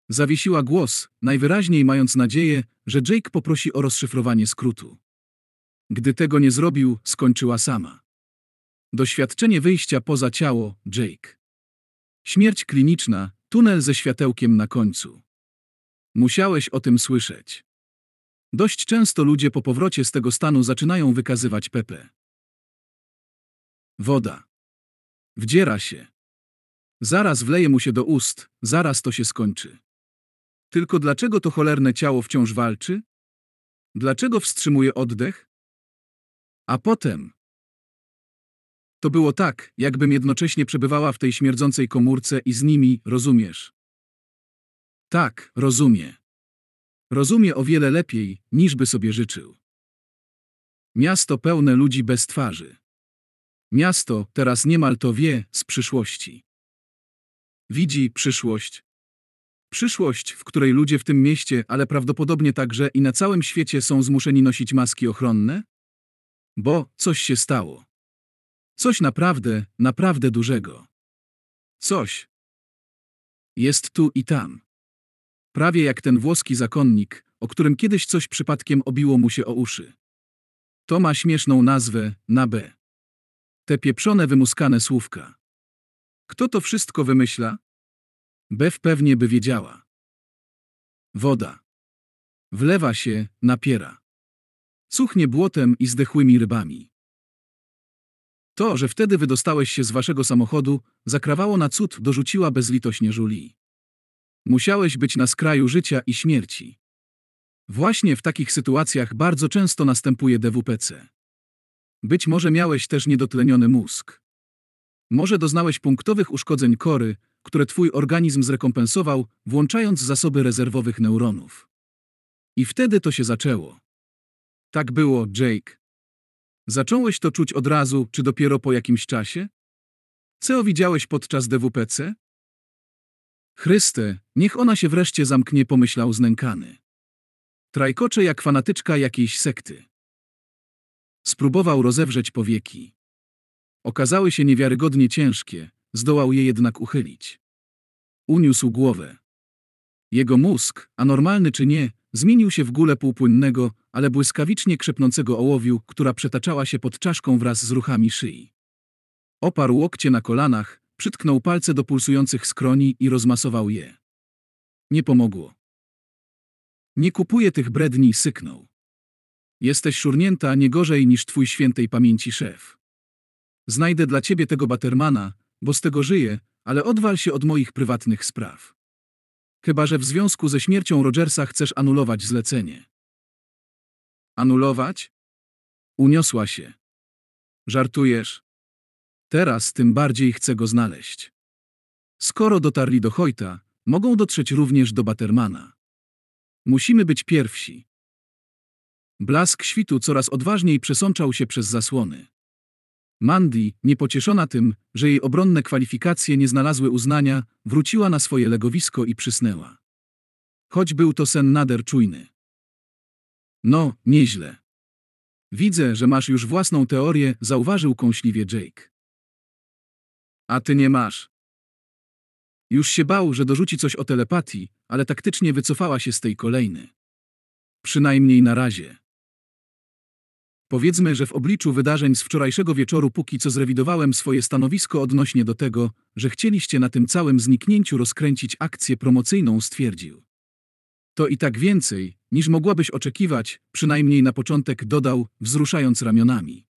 Zawiesiła głos, najwyraźniej mając nadzieję, że Jake poprosi o rozszyfrowanie skrótu. Gdy tego nie zrobił, skończyła sama. Doświadczenie wyjścia poza ciało, Jake. Śmierć kliniczna, tunel ze światełkiem na końcu. Musiałeś o tym słyszeć. Dość często ludzie po powrocie z tego stanu zaczynają wykazywać Pepe. Woda. Wdziera się. Zaraz wleje mu się do ust, zaraz to się skończy. Tylko dlaczego to cholerne ciało wciąż walczy? Dlaczego wstrzymuje oddech? A potem. To było tak, jakbym jednocześnie przebywała w tej śmierdzącej komórce i z nimi, rozumiesz? Tak, rozumie. Rozumie o wiele lepiej, niż by sobie życzył. Miasto pełne ludzi bez twarzy. Miasto, teraz niemal to wie, z przyszłości. Widzi przyszłość. Przyszłość, w której ludzie w tym mieście, ale prawdopodobnie także i na całym świecie są zmuszeni nosić maski ochronne? Bo coś się stało. Coś naprawdę, naprawdę dużego. Coś. Jest tu i tam. Prawie jak ten włoski zakonnik, o którym kiedyś coś przypadkiem obiło mu się o uszy. To ma śmieszną nazwę, na B. Te pieprzone wymuskane słówka. Kto to wszystko wymyśla? Bew pewnie by wiedziała. Woda. Wlewa się, napiera. Cuchnie błotem i zdechłymi rybami. To, że wtedy wydostałeś się z waszego samochodu, zakrawało na cud, dorzuciła bezlitośnie Julie. Musiałeś być na skraju życia i śmierci. Właśnie w takich sytuacjach bardzo często następuje DWPC. Być może miałeś też niedotleniony mózg. Może doznałeś punktowych uszkodzeń kory, które twój organizm zrekompensował, włączając zasoby rezerwowych neuronów. I wtedy to się zaczęło. Tak było, Jake. Zacząłeś to czuć od razu, czy dopiero po jakimś czasie? Co widziałeś podczas DWPC? Chryste, niech ona się wreszcie zamknie, pomyślał znękany. Trajkocze jak fanatyczka jakiejś sekty. Spróbował rozewrzeć powieki. Okazały się niewiarygodnie ciężkie, zdołał je jednak uchylić. Uniósł głowę. Jego mózg, anormalny czy nie, zmienił się w gulę półpłynnego, ale błyskawicznie krzepnącego ołowiu, która przetaczała się pod czaszką wraz z ruchami szyi. Oparł łokcie na kolanach, przytknął palce do pulsujących skroni i rozmasował je. Nie pomogło. Nie kupuję tych bredni, syknął. Jesteś szurnięta nie gorzej niż twój świętej pamięci szef. Znajdę dla ciebie tego batermana, bo z tego żyję, ale odwal się od moich prywatnych spraw. Chyba, że w związku ze śmiercią Rogersa chcesz anulować zlecenie. Anulować? Uniosła się. Żartujesz? Teraz tym bardziej chcę go znaleźć. Skoro dotarli do Hojta, mogą dotrzeć również do Batermana. Musimy być pierwsi. Blask świtu coraz odważniej przesączał się przez zasłony. Mandy, niepocieszona tym, że jej obronne kwalifikacje nie znalazły uznania, wróciła na swoje legowisko i przysnęła. Choć był to sen nader czujny. No, nieźle. Widzę, że masz już własną teorię, zauważył kąśliwie Jake. A ty nie masz. Już się bał, że dorzuci coś o telepatii, ale taktycznie wycofała się z tej kolejny. Przynajmniej na razie. Powiedzmy, że w obliczu wydarzeń z wczorajszego wieczoru póki co zrewidowałem swoje stanowisko odnośnie do tego, że chcieliście na tym całym zniknięciu rozkręcić akcję promocyjną, stwierdził. To i tak więcej, niż mogłabyś oczekiwać, przynajmniej na początek dodał, wzruszając ramionami.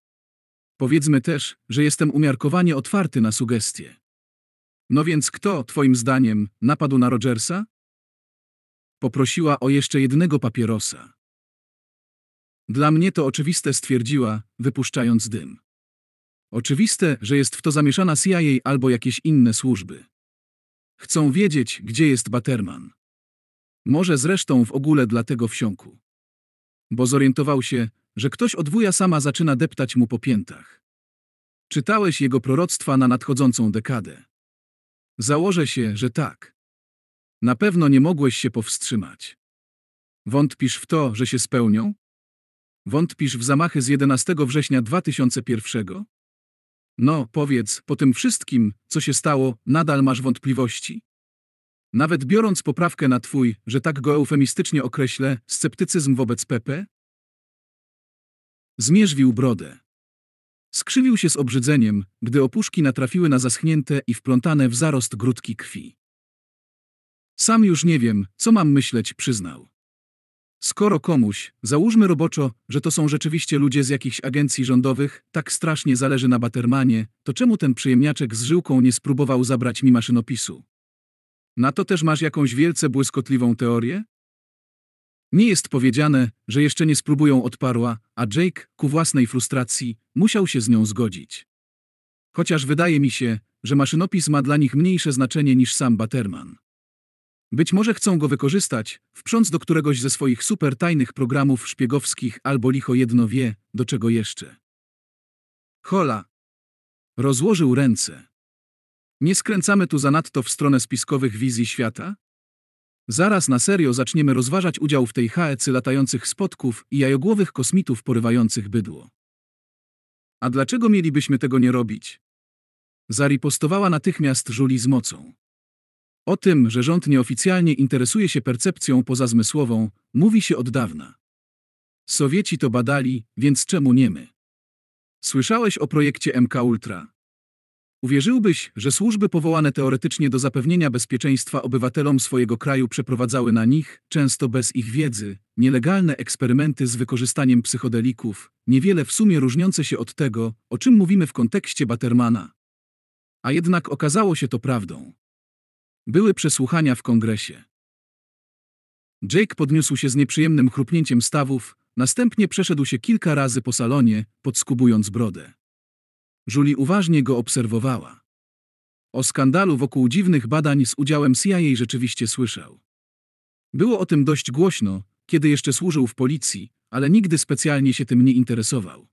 Powiedzmy też, że jestem umiarkowanie otwarty na sugestie. No więc kto, twoim zdaniem, napadł na Rogersa? Poprosiła o jeszcze jednego papierosa. Dla mnie to oczywiste stwierdziła, wypuszczając dym. Oczywiste, że jest w to zamieszana CIA albo jakieś inne służby. Chcą wiedzieć, gdzie jest Baterman. Może zresztą w ogóle dlatego wsiąku. Bo zorientował się, że ktoś od wuja sama zaczyna deptać mu po piętach. Czytałeś jego proroctwa na nadchodzącą dekadę. Założę się, że tak. Na pewno nie mogłeś się powstrzymać. Wątpisz w to, że się spełnią? Wątpisz w zamachy z 11 września 2001? No, powiedz, po tym wszystkim, co się stało, nadal masz wątpliwości? Nawet biorąc poprawkę na twój, że tak go eufemistycznie określę, sceptycyzm wobec Pepe? Zmierzwił brodę. Skrzywił się z obrzydzeniem, gdy opuszki natrafiły na zaschnięte i wplątane w zarost grudki krwi. Sam już nie wiem, co mam myśleć, przyznał. Skoro komuś, załóżmy roboczo, że to są rzeczywiście ludzie z jakichś agencji rządowych, tak strasznie zależy na Batermanie, to czemu ten przyjemniaczek z żyłką nie spróbował zabrać mi maszynopisu? Na to też masz jakąś wielce błyskotliwą teorię? Nie jest powiedziane, że jeszcze nie spróbują odparła, a Jake, ku własnej frustracji, musiał się z nią zgodzić. Chociaż wydaje mi się, że maszynopis ma dla nich mniejsze znaczenie niż sam Baterman. Być może chcą go wykorzystać, wprząc do któregoś ze swoich super tajnych programów szpiegowskich albo licho jedno wie, do czego jeszcze. Hola. Rozłożył ręce. Nie skręcamy tu zanadto w stronę spiskowych wizji świata? Zaraz na serio zaczniemy rozważać udział w tej haecy latających spotków i jajogłowych kosmitów porywających bydło. A dlaczego mielibyśmy tego nie robić? Zaripostowała natychmiast Żuli z mocą. O tym, że rząd nieoficjalnie interesuje się percepcją pozazmysłową, mówi się od dawna. Sowieci to badali, więc czemu nie my? Słyszałeś o projekcie MK Ultra? Uwierzyłbyś, że służby powołane teoretycznie do zapewnienia bezpieczeństwa obywatelom swojego kraju przeprowadzały na nich, często bez ich wiedzy, nielegalne eksperymenty z wykorzystaniem psychodelików, niewiele w sumie różniące się od tego, o czym mówimy w kontekście Batermana. A jednak okazało się to prawdą. Były przesłuchania w kongresie. Jake podniósł się z nieprzyjemnym chrupnięciem stawów, następnie przeszedł się kilka razy po salonie, podskubując brodę. Julie uważnie go obserwowała. O skandalu wokół dziwnych badań z udziałem CIA rzeczywiście słyszał. Było o tym dość głośno, kiedy jeszcze służył w policji, ale nigdy specjalnie się tym nie interesował.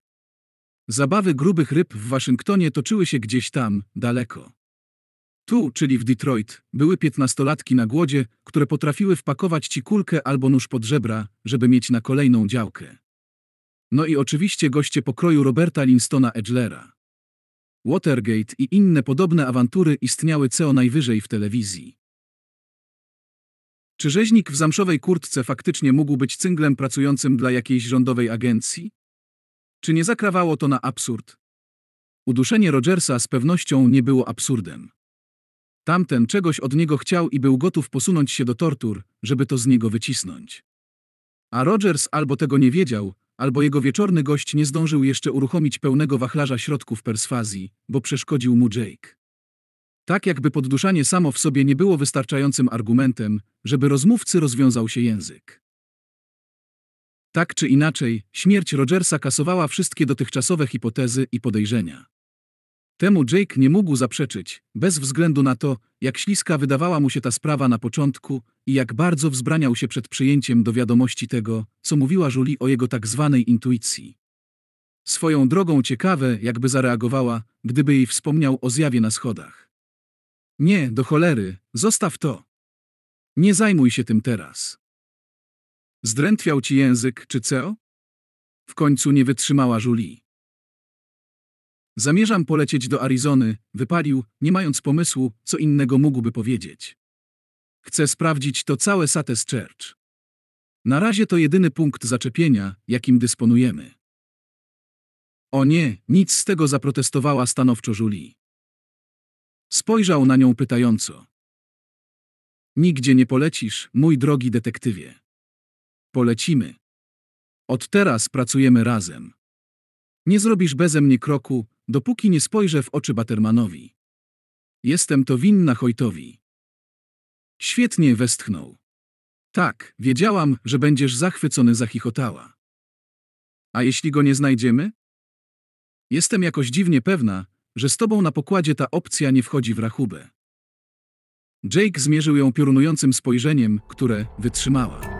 Zabawy grubych ryb w Waszyngtonie toczyły się gdzieś tam, daleko. Tu, czyli w Detroit, były piętnastolatki na głodzie, które potrafiły wpakować ci kulkę albo nóż pod żebra, żeby mieć na kolejną działkę. No i oczywiście goście pokroju Roberta Linstona Edglera. Watergate i inne podobne awantury istniały co najwyżej w telewizji. Czy rzeźnik w zamszowej kurtce faktycznie mógł być cynglem pracującym dla jakiejś rządowej agencji? Czy nie zakrawało to na absurd? Uduszenie Rogersa z pewnością nie było absurdem. Tamten czegoś od niego chciał i był gotów posunąć się do tortur, żeby to z niego wycisnąć. A Rogers albo tego nie wiedział, albo jego wieczorny gość nie zdążył jeszcze uruchomić pełnego wachlarza środków perswazji, bo przeszkodził mu Jake. Tak jakby podduszanie samo w sobie nie było wystarczającym argumentem, żeby rozmówcy rozwiązał się język. Tak czy inaczej, śmierć Rogersa kasowała wszystkie dotychczasowe hipotezy i podejrzenia. Temu Jake nie mógł zaprzeczyć, bez względu na to, jak śliska wydawała mu się ta sprawa na początku i jak bardzo wzbraniał się przed przyjęciem do wiadomości tego, co mówiła Julie o jego tak zwanej intuicji. Swoją drogą ciekawe, jakby zareagowała, gdyby jej wspomniał o zjawie na schodach. Nie, do cholery, zostaw to. Nie zajmuj się tym teraz. Zdrętwiał ci język, czy co? W końcu nie wytrzymała Julie. Zamierzam polecieć do Arizony, wypalił, nie mając pomysłu, co innego mógłby powiedzieć. Chcę sprawdzić to całe Sates Church. Na razie to jedyny punkt zaczepienia, jakim dysponujemy. O nie, nic z tego zaprotestowała stanowczo Julie. Spojrzał na nią pytająco. Nigdzie nie polecisz, mój drogi detektywie. Polecimy. Od teraz pracujemy razem. Nie zrobisz beze mnie kroku, dopóki nie spojrzę w oczy Batermanowi. Jestem to winna Hojtowi. Świetnie westchnął. Tak, wiedziałam, że będziesz zachwycony zachichotała. A jeśli go nie znajdziemy? Jestem jakoś dziwnie pewna, że z tobą na pokładzie ta opcja nie wchodzi w rachubę. Jake zmierzył ją piorunującym spojrzeniem, które wytrzymała.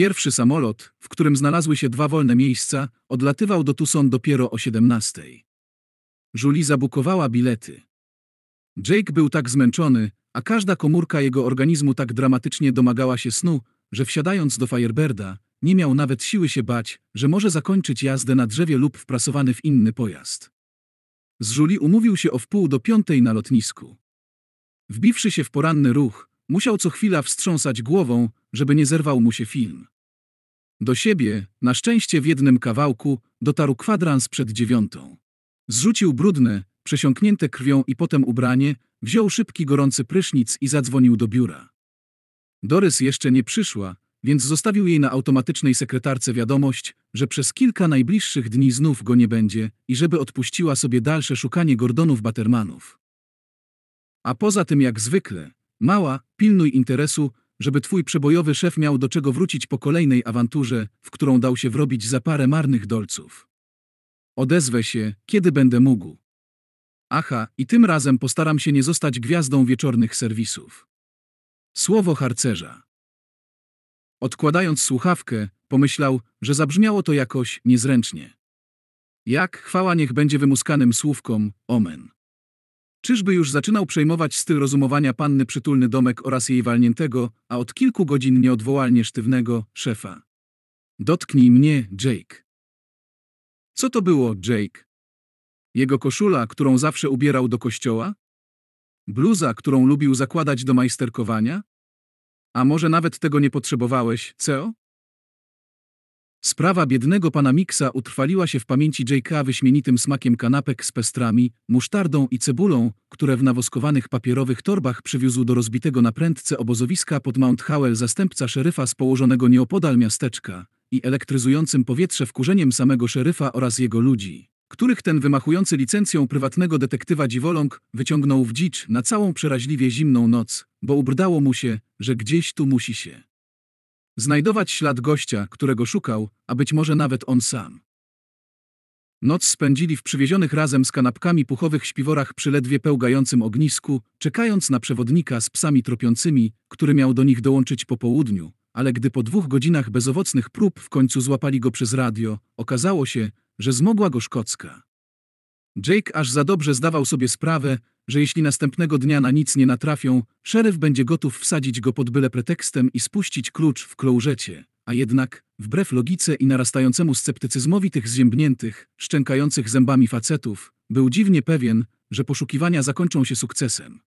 Pierwszy samolot, w którym znalazły się dwa wolne miejsca, odlatywał do Tucson dopiero o 17. Julie zabukowała bilety. Jake był tak zmęczony, a każda komórka jego organizmu tak dramatycznie domagała się snu, że wsiadając do Firebirda, nie miał nawet siły się bać, że może zakończyć jazdę na drzewie lub wprasowany w inny pojazd. Z Julie umówił się o wpół do piątej na lotnisku. Wbiwszy się w poranny ruch, musiał co chwila wstrząsać głową, żeby nie zerwał mu się film. Do siebie, na szczęście w jednym kawałku, dotarł kwadrans przed dziewiątą. Zrzucił brudne, przesiąknięte krwią i potem ubranie, wziął szybki gorący prysznic i zadzwonił do biura. Dorys jeszcze nie przyszła, więc zostawił jej na automatycznej sekretarce wiadomość, że przez kilka najbliższych dni znów go nie będzie i żeby odpuściła sobie dalsze szukanie Gordonów Batermanów. A poza tym jak zwykle, mała, pilnuj interesu, żeby twój przebojowy szef miał do czego wrócić po kolejnej awanturze, w którą dał się wrobić za parę marnych dolców. Odezwę się, kiedy będę mógł. Aha, i tym razem postaram się nie zostać gwiazdą wieczornych serwisów. Słowo harcerza. Odkładając słuchawkę, pomyślał, że zabrzmiało to jakoś niezręcznie. Jak chwała niech będzie wymuskanym słówkom, omen. Czyżby już zaczynał przejmować styl rozumowania panny przytulny domek oraz jej walniętego, a od kilku godzin nieodwołalnie sztywnego, szefa. Dotknij mnie, Jake. Co to było, Jake? Jego koszula, którą zawsze ubierał do kościoła? Bluza, którą lubił zakładać do majsterkowania? A może nawet tego nie potrzebowałeś, CEO? Sprawa biednego pana Mixa utrwaliła się w pamięci Jake'a wyśmienitym smakiem kanapek z pestrami, musztardą i cebulą, które w nawoskowanych papierowych torbach przywiózł do rozbitego na prędce obozowiska pod Mount Howell zastępca szeryfa z położonego nieopodal miasteczka i elektryzującym powietrze wkurzeniem samego szeryfa oraz jego ludzi, których ten wymachujący licencją prywatnego detektywa dziwoląg wyciągnął w dzicz na całą przeraźliwie zimną noc, bo ubrdało mu się, że gdzieś tu musi się znajdować ślad gościa, którego szukał, a być może nawet on sam. Noc spędzili w przywiezionych razem z kanapkami puchowych śpiworach przy ledwie pełgającym ognisku, czekając na przewodnika z psami tropiącymi, który miał do nich dołączyć po południu, ale gdy po dwóch godzinach bezowocnych prób w końcu złapali go przez radio, okazało się, że zmogła go szkocka. Jake aż za dobrze zdawał sobie sprawę, że jeśli następnego dnia na nic nie natrafią, szeryf będzie gotów wsadzić go pod byle pretekstem i spuścić klucz w klołżecie. A jednak, wbrew logice i narastającemu sceptycyzmowi tych zziębniętych, szczękających zębami facetów, był dziwnie pewien, że poszukiwania zakończą się sukcesem.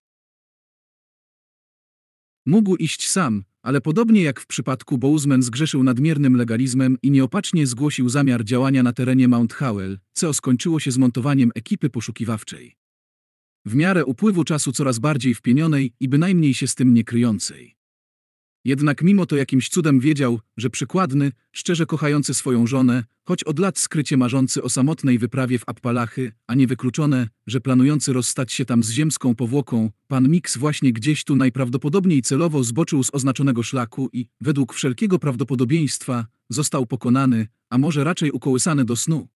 Mógł iść sam, ale podobnie jak w przypadku Bouzman zgrzeszył nadmiernym legalizmem i nieopatrznie zgłosił zamiar działania na terenie Mount Howell, co skończyło się zmontowaniem ekipy poszukiwawczej. W miarę upływu czasu coraz bardziej wpienionej i bynajmniej się z tym nie kryjącej. Jednak mimo to jakimś cudem wiedział, że przykładny, szczerze kochający swoją żonę, choć od lat skrycie marzący o samotnej wyprawie w Appalachy, a niewykluczone, że planujący rozstać się tam z ziemską powłoką, pan Mix właśnie gdzieś tu najprawdopodobniej celowo zboczył z oznaczonego szlaku i, według wszelkiego prawdopodobieństwa, został pokonany, a może raczej ukołysany do snu.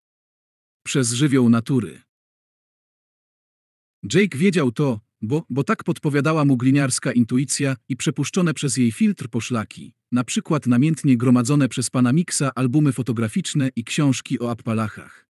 przez żywioł natury. Jake wiedział to, bo, bo tak podpowiadała mu gliniarska intuicja i przepuszczone przez jej filtr poszlaki, na przykład namiętnie gromadzone przez pana Mixa albumy fotograficzne i książki o Appalachach.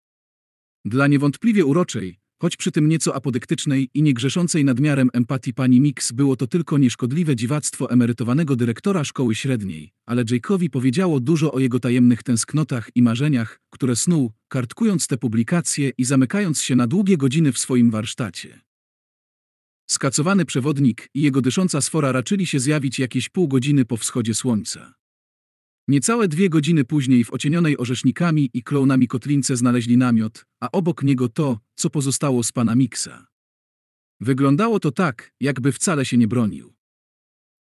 Dla niewątpliwie uroczej, choć przy tym nieco apodyktycznej i niegrzeszącej nadmiarem empatii pani Mix było to tylko nieszkodliwe dziwactwo emerytowanego dyrektora szkoły średniej, ale Jake'owi powiedziało dużo o jego tajemnych tęsknotach i marzeniach, które snuł, kartkując te publikacje i zamykając się na długie godziny w swoim warsztacie. Skacowany przewodnik i jego dysząca sfora raczyli się zjawić jakieś pół godziny po wschodzie słońca. Niecałe dwie godziny później w ocienionej orzesznikami i klonami kotlince znaleźli namiot, a obok niego to, co pozostało z pana Miksa. Wyglądało to tak, jakby wcale się nie bronił.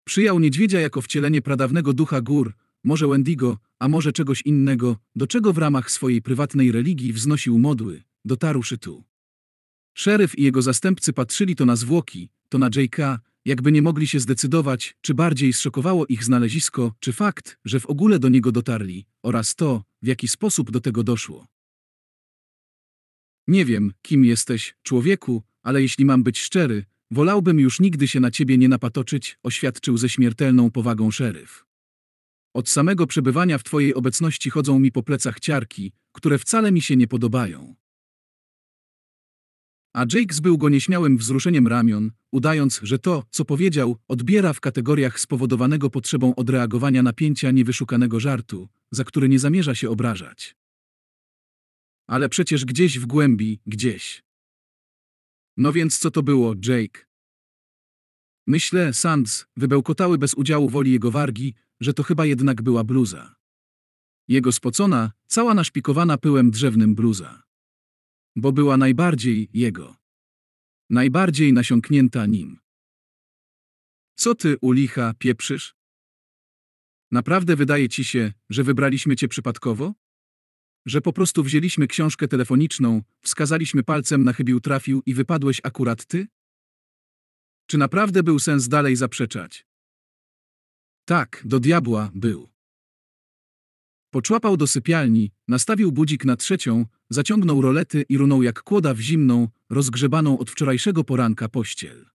Przyjął niedźwiedzia jako wcielenie pradawnego ducha gór, może Wendigo, a może czegoś innego, do czego w ramach swojej prywatnej religii wznosił modły, dotarłszy tu. Szeryf i jego zastępcy patrzyli to na zwłoki, to na J.K., jakby nie mogli się zdecydować, czy bardziej zszokowało ich znalezisko, czy fakt, że w ogóle do niego dotarli, oraz to, w jaki sposób do tego doszło. Nie wiem, kim jesteś, człowieku, ale jeśli mam być szczery, wolałbym już nigdy się na ciebie nie napatoczyć, oświadczył ze śmiertelną powagą szeryf. Od samego przebywania w twojej obecności chodzą mi po plecach ciarki, które wcale mi się nie podobają. A Jake zbył go nieśmiałym wzruszeniem ramion, udając, że to, co powiedział, odbiera w kategoriach spowodowanego potrzebą odreagowania napięcia niewyszukanego żartu, za który nie zamierza się obrażać. Ale przecież gdzieś w głębi, gdzieś. No więc co to było, Jake? Myślę, Sands, wybełkotały bez udziału woli jego wargi, że to chyba jednak była bluza. Jego spocona, cała naszpikowana pyłem drzewnym bluza bo była najbardziej jego. Najbardziej nasiąknięta nim. Co ty, u licha, pieprzysz? Naprawdę wydaje ci się, że wybraliśmy cię przypadkowo? Że po prostu wzięliśmy książkę telefoniczną, wskazaliśmy palcem na chybił trafił i wypadłeś akurat ty? Czy naprawdę był sens dalej zaprzeczać? Tak, do diabła był. Poczłapał do sypialni, nastawił budzik na trzecią, zaciągnął rolety i runął jak kłoda w zimną, rozgrzebaną od wczorajszego poranka pościel.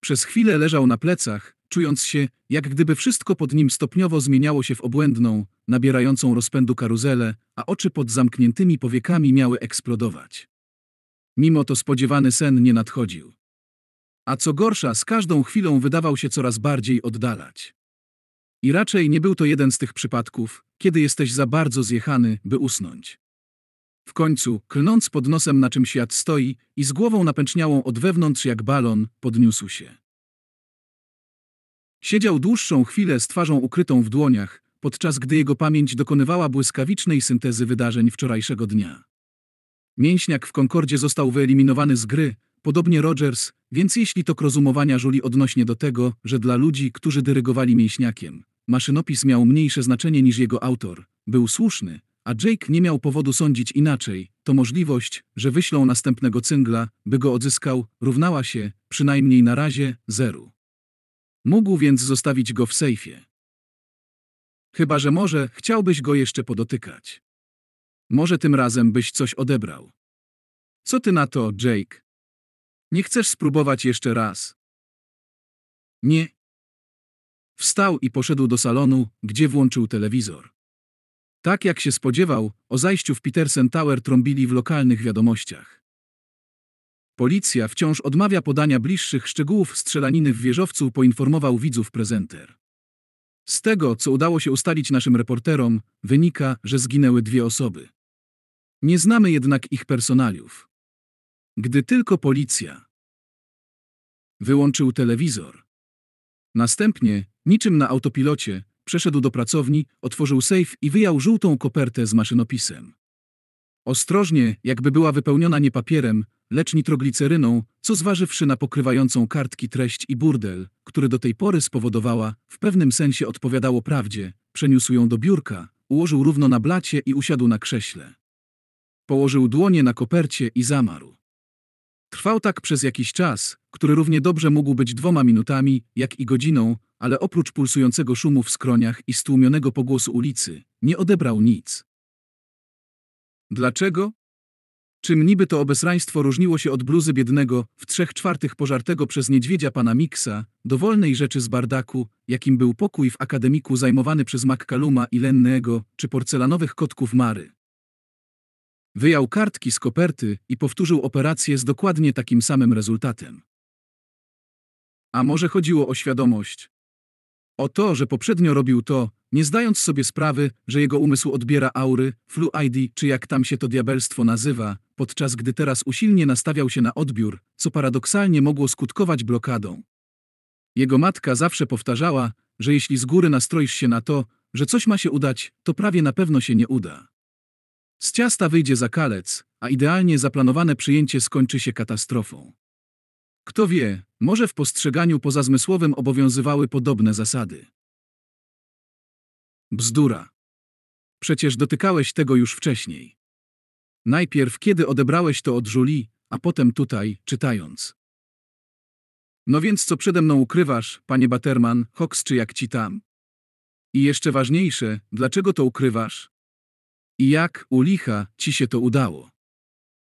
Przez chwilę leżał na plecach, czując się, jak gdyby wszystko pod nim stopniowo zmieniało się w obłędną, nabierającą rozpędu karuzelę, a oczy pod zamkniętymi powiekami miały eksplodować. Mimo to spodziewany sen nie nadchodził. A co gorsza, z każdą chwilą wydawał się coraz bardziej oddalać. I raczej nie był to jeden z tych przypadków, kiedy jesteś za bardzo zjechany, by usnąć. W końcu, klnąc pod nosem na czym świat stoi i z głową napęczniałą od wewnątrz jak balon, podniósł się. Siedział dłuższą chwilę z twarzą ukrytą w dłoniach, podczas gdy jego pamięć dokonywała błyskawicznej syntezy wydarzeń wczorajszego dnia. Mięśniak w Konkordzie został wyeliminowany z gry, podobnie Rogers, więc jeśli to rozumowania żuli odnośnie do tego, że dla ludzi, którzy dyrygowali mięśniakiem, maszynopis miał mniejsze znaczenie niż jego autor, był słuszny, a Jake nie miał powodu sądzić inaczej, to możliwość, że wyślą następnego cyngla, by go odzyskał, równała się, przynajmniej na razie, zeru. Mógł więc zostawić go w sejfie. Chyba, że może chciałbyś go jeszcze podotykać. Może tym razem byś coś odebrał. Co ty na to, Jake? Nie chcesz spróbować jeszcze raz? Nie. Wstał i poszedł do salonu, gdzie włączył telewizor. Tak jak się spodziewał, o zajściu w Petersen Tower trąbili w lokalnych wiadomościach. Policja wciąż odmawia podania bliższych szczegółów strzelaniny w wieżowcu, poinformował widzów prezenter. Z tego, co udało się ustalić naszym reporterom, wynika, że zginęły dwie osoby. Nie znamy jednak ich personaliów. Gdy tylko policja wyłączył telewizor. Następnie, niczym na autopilocie, Przeszedł do pracowni, otworzył sejf i wyjął żółtą kopertę z maszynopisem. Ostrożnie, jakby była wypełniona nie papierem, lecz nitrogliceryną, co zważywszy na pokrywającą kartki treść i burdel, który do tej pory spowodowała, w pewnym sensie odpowiadało prawdzie, przeniósł ją do biurka, ułożył równo na blacie i usiadł na krześle. Położył dłonie na kopercie i zamarł. Trwał tak przez jakiś czas, który równie dobrze mógł być dwoma minutami, jak i godziną, ale oprócz pulsującego szumu w skroniach i stłumionego pogłosu ulicy, nie odebrał nic. Dlaczego? Czym niby to obesraństwo różniło się od bluzy biednego, w trzech czwartych pożartego przez niedźwiedzia pana Mixa, dowolnej rzeczy z bardaku, jakim był pokój w akademiku zajmowany przez McCalluma i Lennego, czy porcelanowych kotków Mary. Wyjął kartki z koperty i powtórzył operację z dokładnie takim samym rezultatem. A może chodziło o świadomość? O to, że poprzednio robił to, nie zdając sobie sprawy, że jego umysł odbiera aury, flu ID czy jak tam się to diabelstwo nazywa, podczas gdy teraz usilnie nastawiał się na odbiór, co paradoksalnie mogło skutkować blokadą. Jego matka zawsze powtarzała, że jeśli z góry nastroisz się na to, że coś ma się udać, to prawie na pewno się nie uda. Z ciasta wyjdzie zakalec, a idealnie zaplanowane przyjęcie skończy się katastrofą. Kto wie, może w postrzeganiu pozazmysłowym obowiązywały podobne zasady. Bzdura. Przecież dotykałeś tego już wcześniej. Najpierw kiedy odebrałeś to od Julie, a potem tutaj, czytając. No więc co przede mną ukrywasz, panie Baterman, Hox czy jak ci tam? I jeszcze ważniejsze, dlaczego to ukrywasz? I jak, u licha, ci się to udało?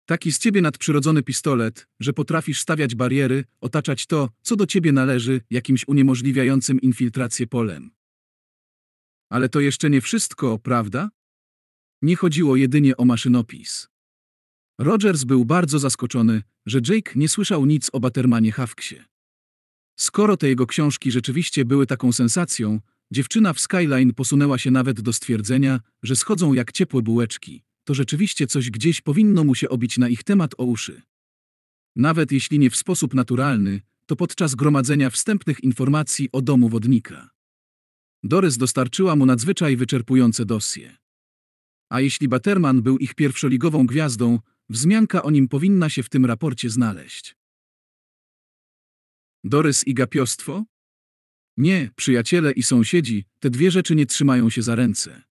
Taki z ciebie nadprzyrodzony pistolet, że potrafisz stawiać bariery, otaczać to, co do ciebie należy, jakimś uniemożliwiającym infiltrację polem. Ale to jeszcze nie wszystko, prawda? Nie chodziło jedynie o maszynopis. Rogers był bardzo zaskoczony, że Jake nie słyszał nic o Batermanie Hawksie. Skoro te jego książki rzeczywiście były taką sensacją, dziewczyna w Skyline posunęła się nawet do stwierdzenia, że schodzą jak ciepłe bułeczki. To rzeczywiście coś gdzieś powinno mu się obić na ich temat o uszy. Nawet jeśli nie w sposób naturalny, to podczas gromadzenia wstępnych informacji o domu wodnika. Doris dostarczyła mu nadzwyczaj wyczerpujące dosie. A jeśli Baterman był ich pierwszoligową gwiazdą, wzmianka o nim powinna się w tym raporcie znaleźć. Dorys i gapiostwo? Nie, przyjaciele i sąsiedzi, te dwie rzeczy nie trzymają się za ręce.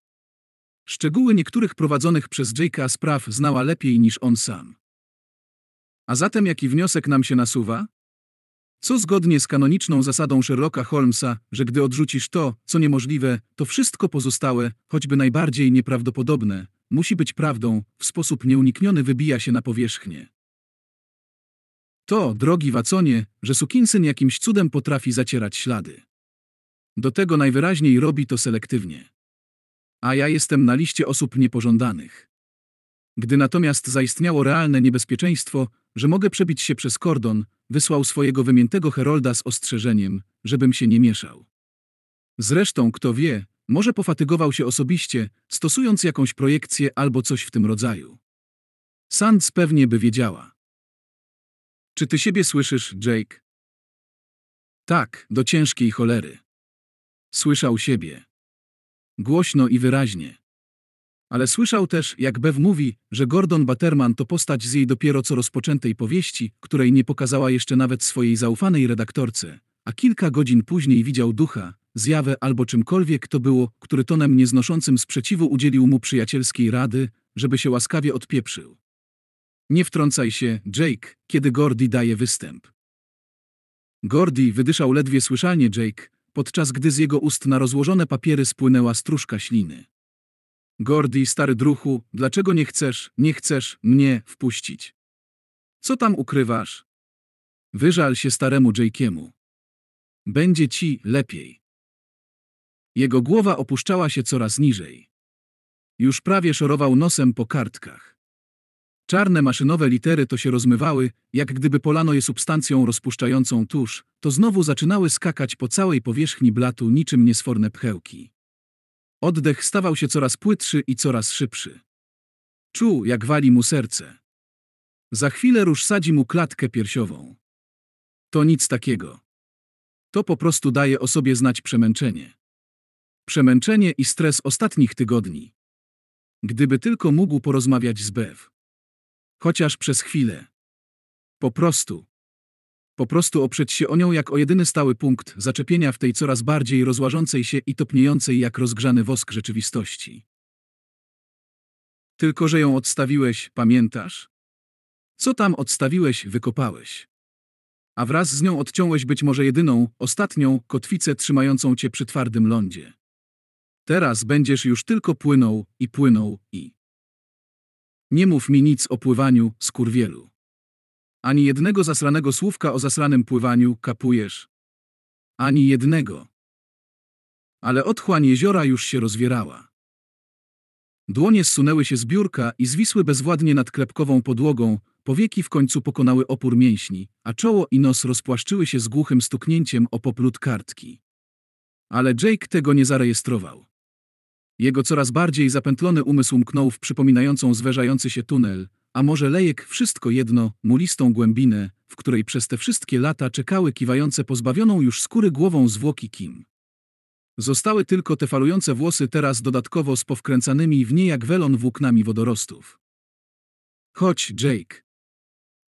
Szczegóły niektórych prowadzonych przez Jake'a spraw znała lepiej niż on sam. A zatem jaki wniosek nam się nasuwa? Co zgodnie z kanoniczną zasadą Sherlocka Holmesa, że gdy odrzucisz to, co niemożliwe, to wszystko pozostałe, choćby najbardziej nieprawdopodobne, musi być prawdą, w sposób nieunikniony wybija się na powierzchnię. To, drogi Waconie, że sukinsyn jakimś cudem potrafi zacierać ślady. Do tego najwyraźniej robi to selektywnie. A ja jestem na liście osób niepożądanych. Gdy natomiast zaistniało realne niebezpieczeństwo, że mogę przebić się przez kordon, wysłał swojego wymiętego herolda z ostrzeżeniem, żebym się nie mieszał. Zresztą, kto wie, może pofatygował się osobiście, stosując jakąś projekcję albo coś w tym rodzaju. Sands pewnie by wiedziała. Czy ty siebie słyszysz, Jake? Tak, do ciężkiej cholery. Słyszał siebie. Głośno i wyraźnie. Ale słyszał też, jak Bev mówi, że Gordon Batterman to postać z jej dopiero co rozpoczętej powieści, której nie pokazała jeszcze nawet swojej zaufanej redaktorce, a kilka godzin później widział ducha, zjawę albo czymkolwiek to było, który tonem nieznoszącym sprzeciwu udzielił mu przyjacielskiej rady, żeby się łaskawie odpieprzył. Nie wtrącaj się, Jake, kiedy Gordy daje występ. Gordy wydyszał ledwie słyszalnie Jake, podczas gdy z jego ust na rozłożone papiery spłynęła stróżka śliny. Gordy, stary druchu, dlaczego nie chcesz, nie chcesz mnie wpuścić? Co tam ukrywasz? Wyżal się staremu Jake'emu. Będzie ci lepiej. Jego głowa opuszczała się coraz niżej. Już prawie szorował nosem po kartkach. Czarne maszynowe litery to się rozmywały, jak gdyby polano je substancją rozpuszczającą tusz, to znowu zaczynały skakać po całej powierzchni blatu niczym niesforne pchełki. Oddech stawał się coraz płytszy i coraz szybszy. Czuł, jak wali mu serce. Za chwilę róż sadzi mu klatkę piersiową. To nic takiego. To po prostu daje o sobie znać przemęczenie. Przemęczenie i stres ostatnich tygodni. Gdyby tylko mógł porozmawiać z Bev. Chociaż przez chwilę. Po prostu. Po prostu oprzeć się o nią jak o jedyny stały punkt zaczepienia w tej coraz bardziej rozłażącej się i topniejącej jak rozgrzany wosk rzeczywistości. Tylko, że ją odstawiłeś, pamiętasz? Co tam odstawiłeś, wykopałeś. A wraz z nią odciąłeś być może jedyną, ostatnią, kotwicę trzymającą cię przy twardym lądzie. Teraz będziesz już tylko płynął i płynął i... Nie mów mi nic o pływaniu, skurwielu. Ani jednego zasranego słówka o zasranym pływaniu, kapujesz? Ani jednego. Ale otchłań jeziora już się rozwierała. Dłonie zsunęły się z biurka i zwisły bezwładnie nad klepkową podłogą, powieki w końcu pokonały opór mięśni, a czoło i nos rozpłaszczyły się z głuchym stuknięciem o poplut kartki. Ale Jake tego nie zarejestrował. Jego coraz bardziej zapętlony umysł mknął w przypominającą zwężający się tunel, a może lejek wszystko jedno, mulistą głębinę, w której przez te wszystkie lata czekały kiwające pozbawioną już skóry głową zwłoki Kim. Zostały tylko te falujące włosy teraz dodatkowo z powkręcanymi w nie jak welon włóknami wodorostów. Chodź, Jake.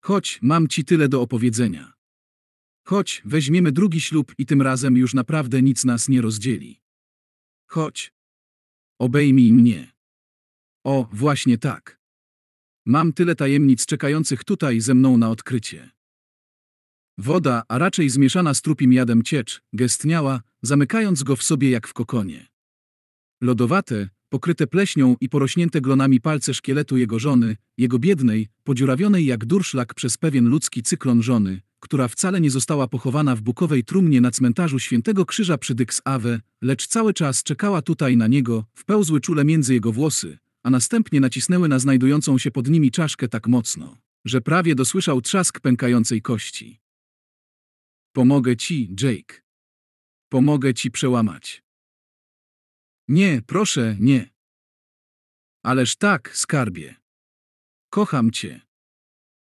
Chodź, mam ci tyle do opowiedzenia. Chodź, weźmiemy drugi ślub i tym razem już naprawdę nic nas nie rozdzieli. Chodź. Obejmij mnie. O, właśnie tak. Mam tyle tajemnic czekających tutaj ze mną na odkrycie. Woda, a raczej zmieszana z trupim jadem ciecz, gestniała, zamykając go w sobie jak w kokonie. Lodowate, pokryte pleśnią i porośnięte glonami palce szkieletu jego żony, jego biednej, podziurawionej jak durszlak przez pewien ludzki cyklon żony, która wcale nie została pochowana w bukowej trumnie na cmentarzu Świętego Krzyża przy Ave, lecz cały czas czekała tutaj na niego, wpełzły czule między jego włosy, a następnie nacisnęły na znajdującą się pod nimi czaszkę tak mocno, że prawie dosłyszał trzask pękającej kości. Pomogę ci, Jake. Pomogę ci przełamać. Nie, proszę, nie. Ależ tak, skarbie. Kocham cię.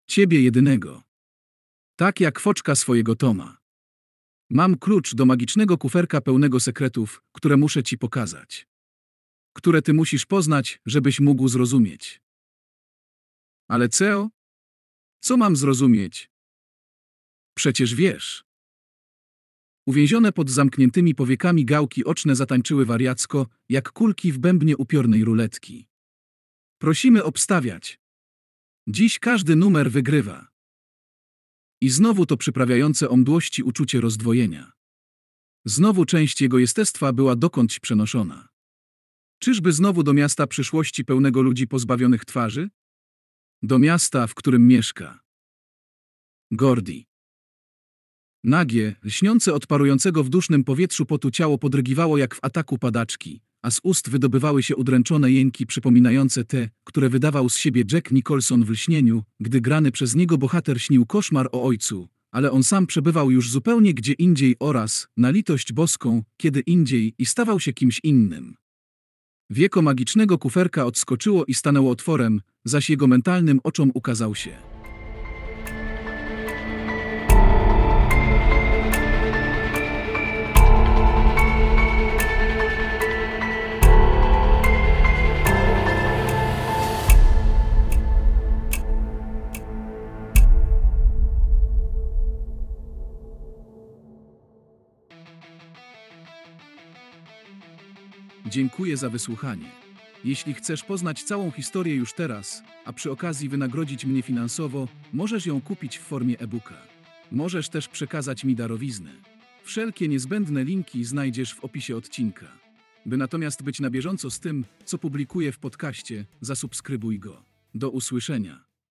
Ciebie jedynego. Tak jak foczka swojego Toma. Mam klucz do magicznego kuferka pełnego sekretów, które muszę ci pokazać. Które ty musisz poznać, żebyś mógł zrozumieć. Ale co? Co mam zrozumieć? Przecież wiesz. Uwięzione pod zamkniętymi powiekami gałki oczne zatańczyły wariacko, jak kulki w bębnie upiornej ruletki. Prosimy obstawiać. Dziś każdy numer wygrywa. I znowu to przyprawiające o mdłości uczucie rozdwojenia. Znowu część jego jestestwa była dokądś przenoszona. Czyżby znowu do miasta przyszłości pełnego ludzi pozbawionych twarzy? Do miasta, w którym mieszka. Gordi. Nagie, lśniące od parującego w dusznym powietrzu potu ciało podrygiwało jak w ataku padaczki, a z ust wydobywały się udręczone jęki przypominające te, które wydawał z siebie Jack Nicholson w lśnieniu, gdy grany przez niego bohater śnił koszmar o ojcu, ale on sam przebywał już zupełnie gdzie indziej oraz, na litość boską, kiedy indziej i stawał się kimś innym. Wieko magicznego kuferka odskoczyło i stanęło otworem, zaś jego mentalnym oczom ukazał się. Dziękuję za wysłuchanie. Jeśli chcesz poznać całą historię już teraz, a przy okazji wynagrodzić mnie finansowo, możesz ją kupić w formie e-booka. Możesz też przekazać mi darowiznę. Wszelkie niezbędne linki znajdziesz w opisie odcinka. By natomiast być na bieżąco z tym, co publikuję w podcaście, zasubskrybuj go. Do usłyszenia.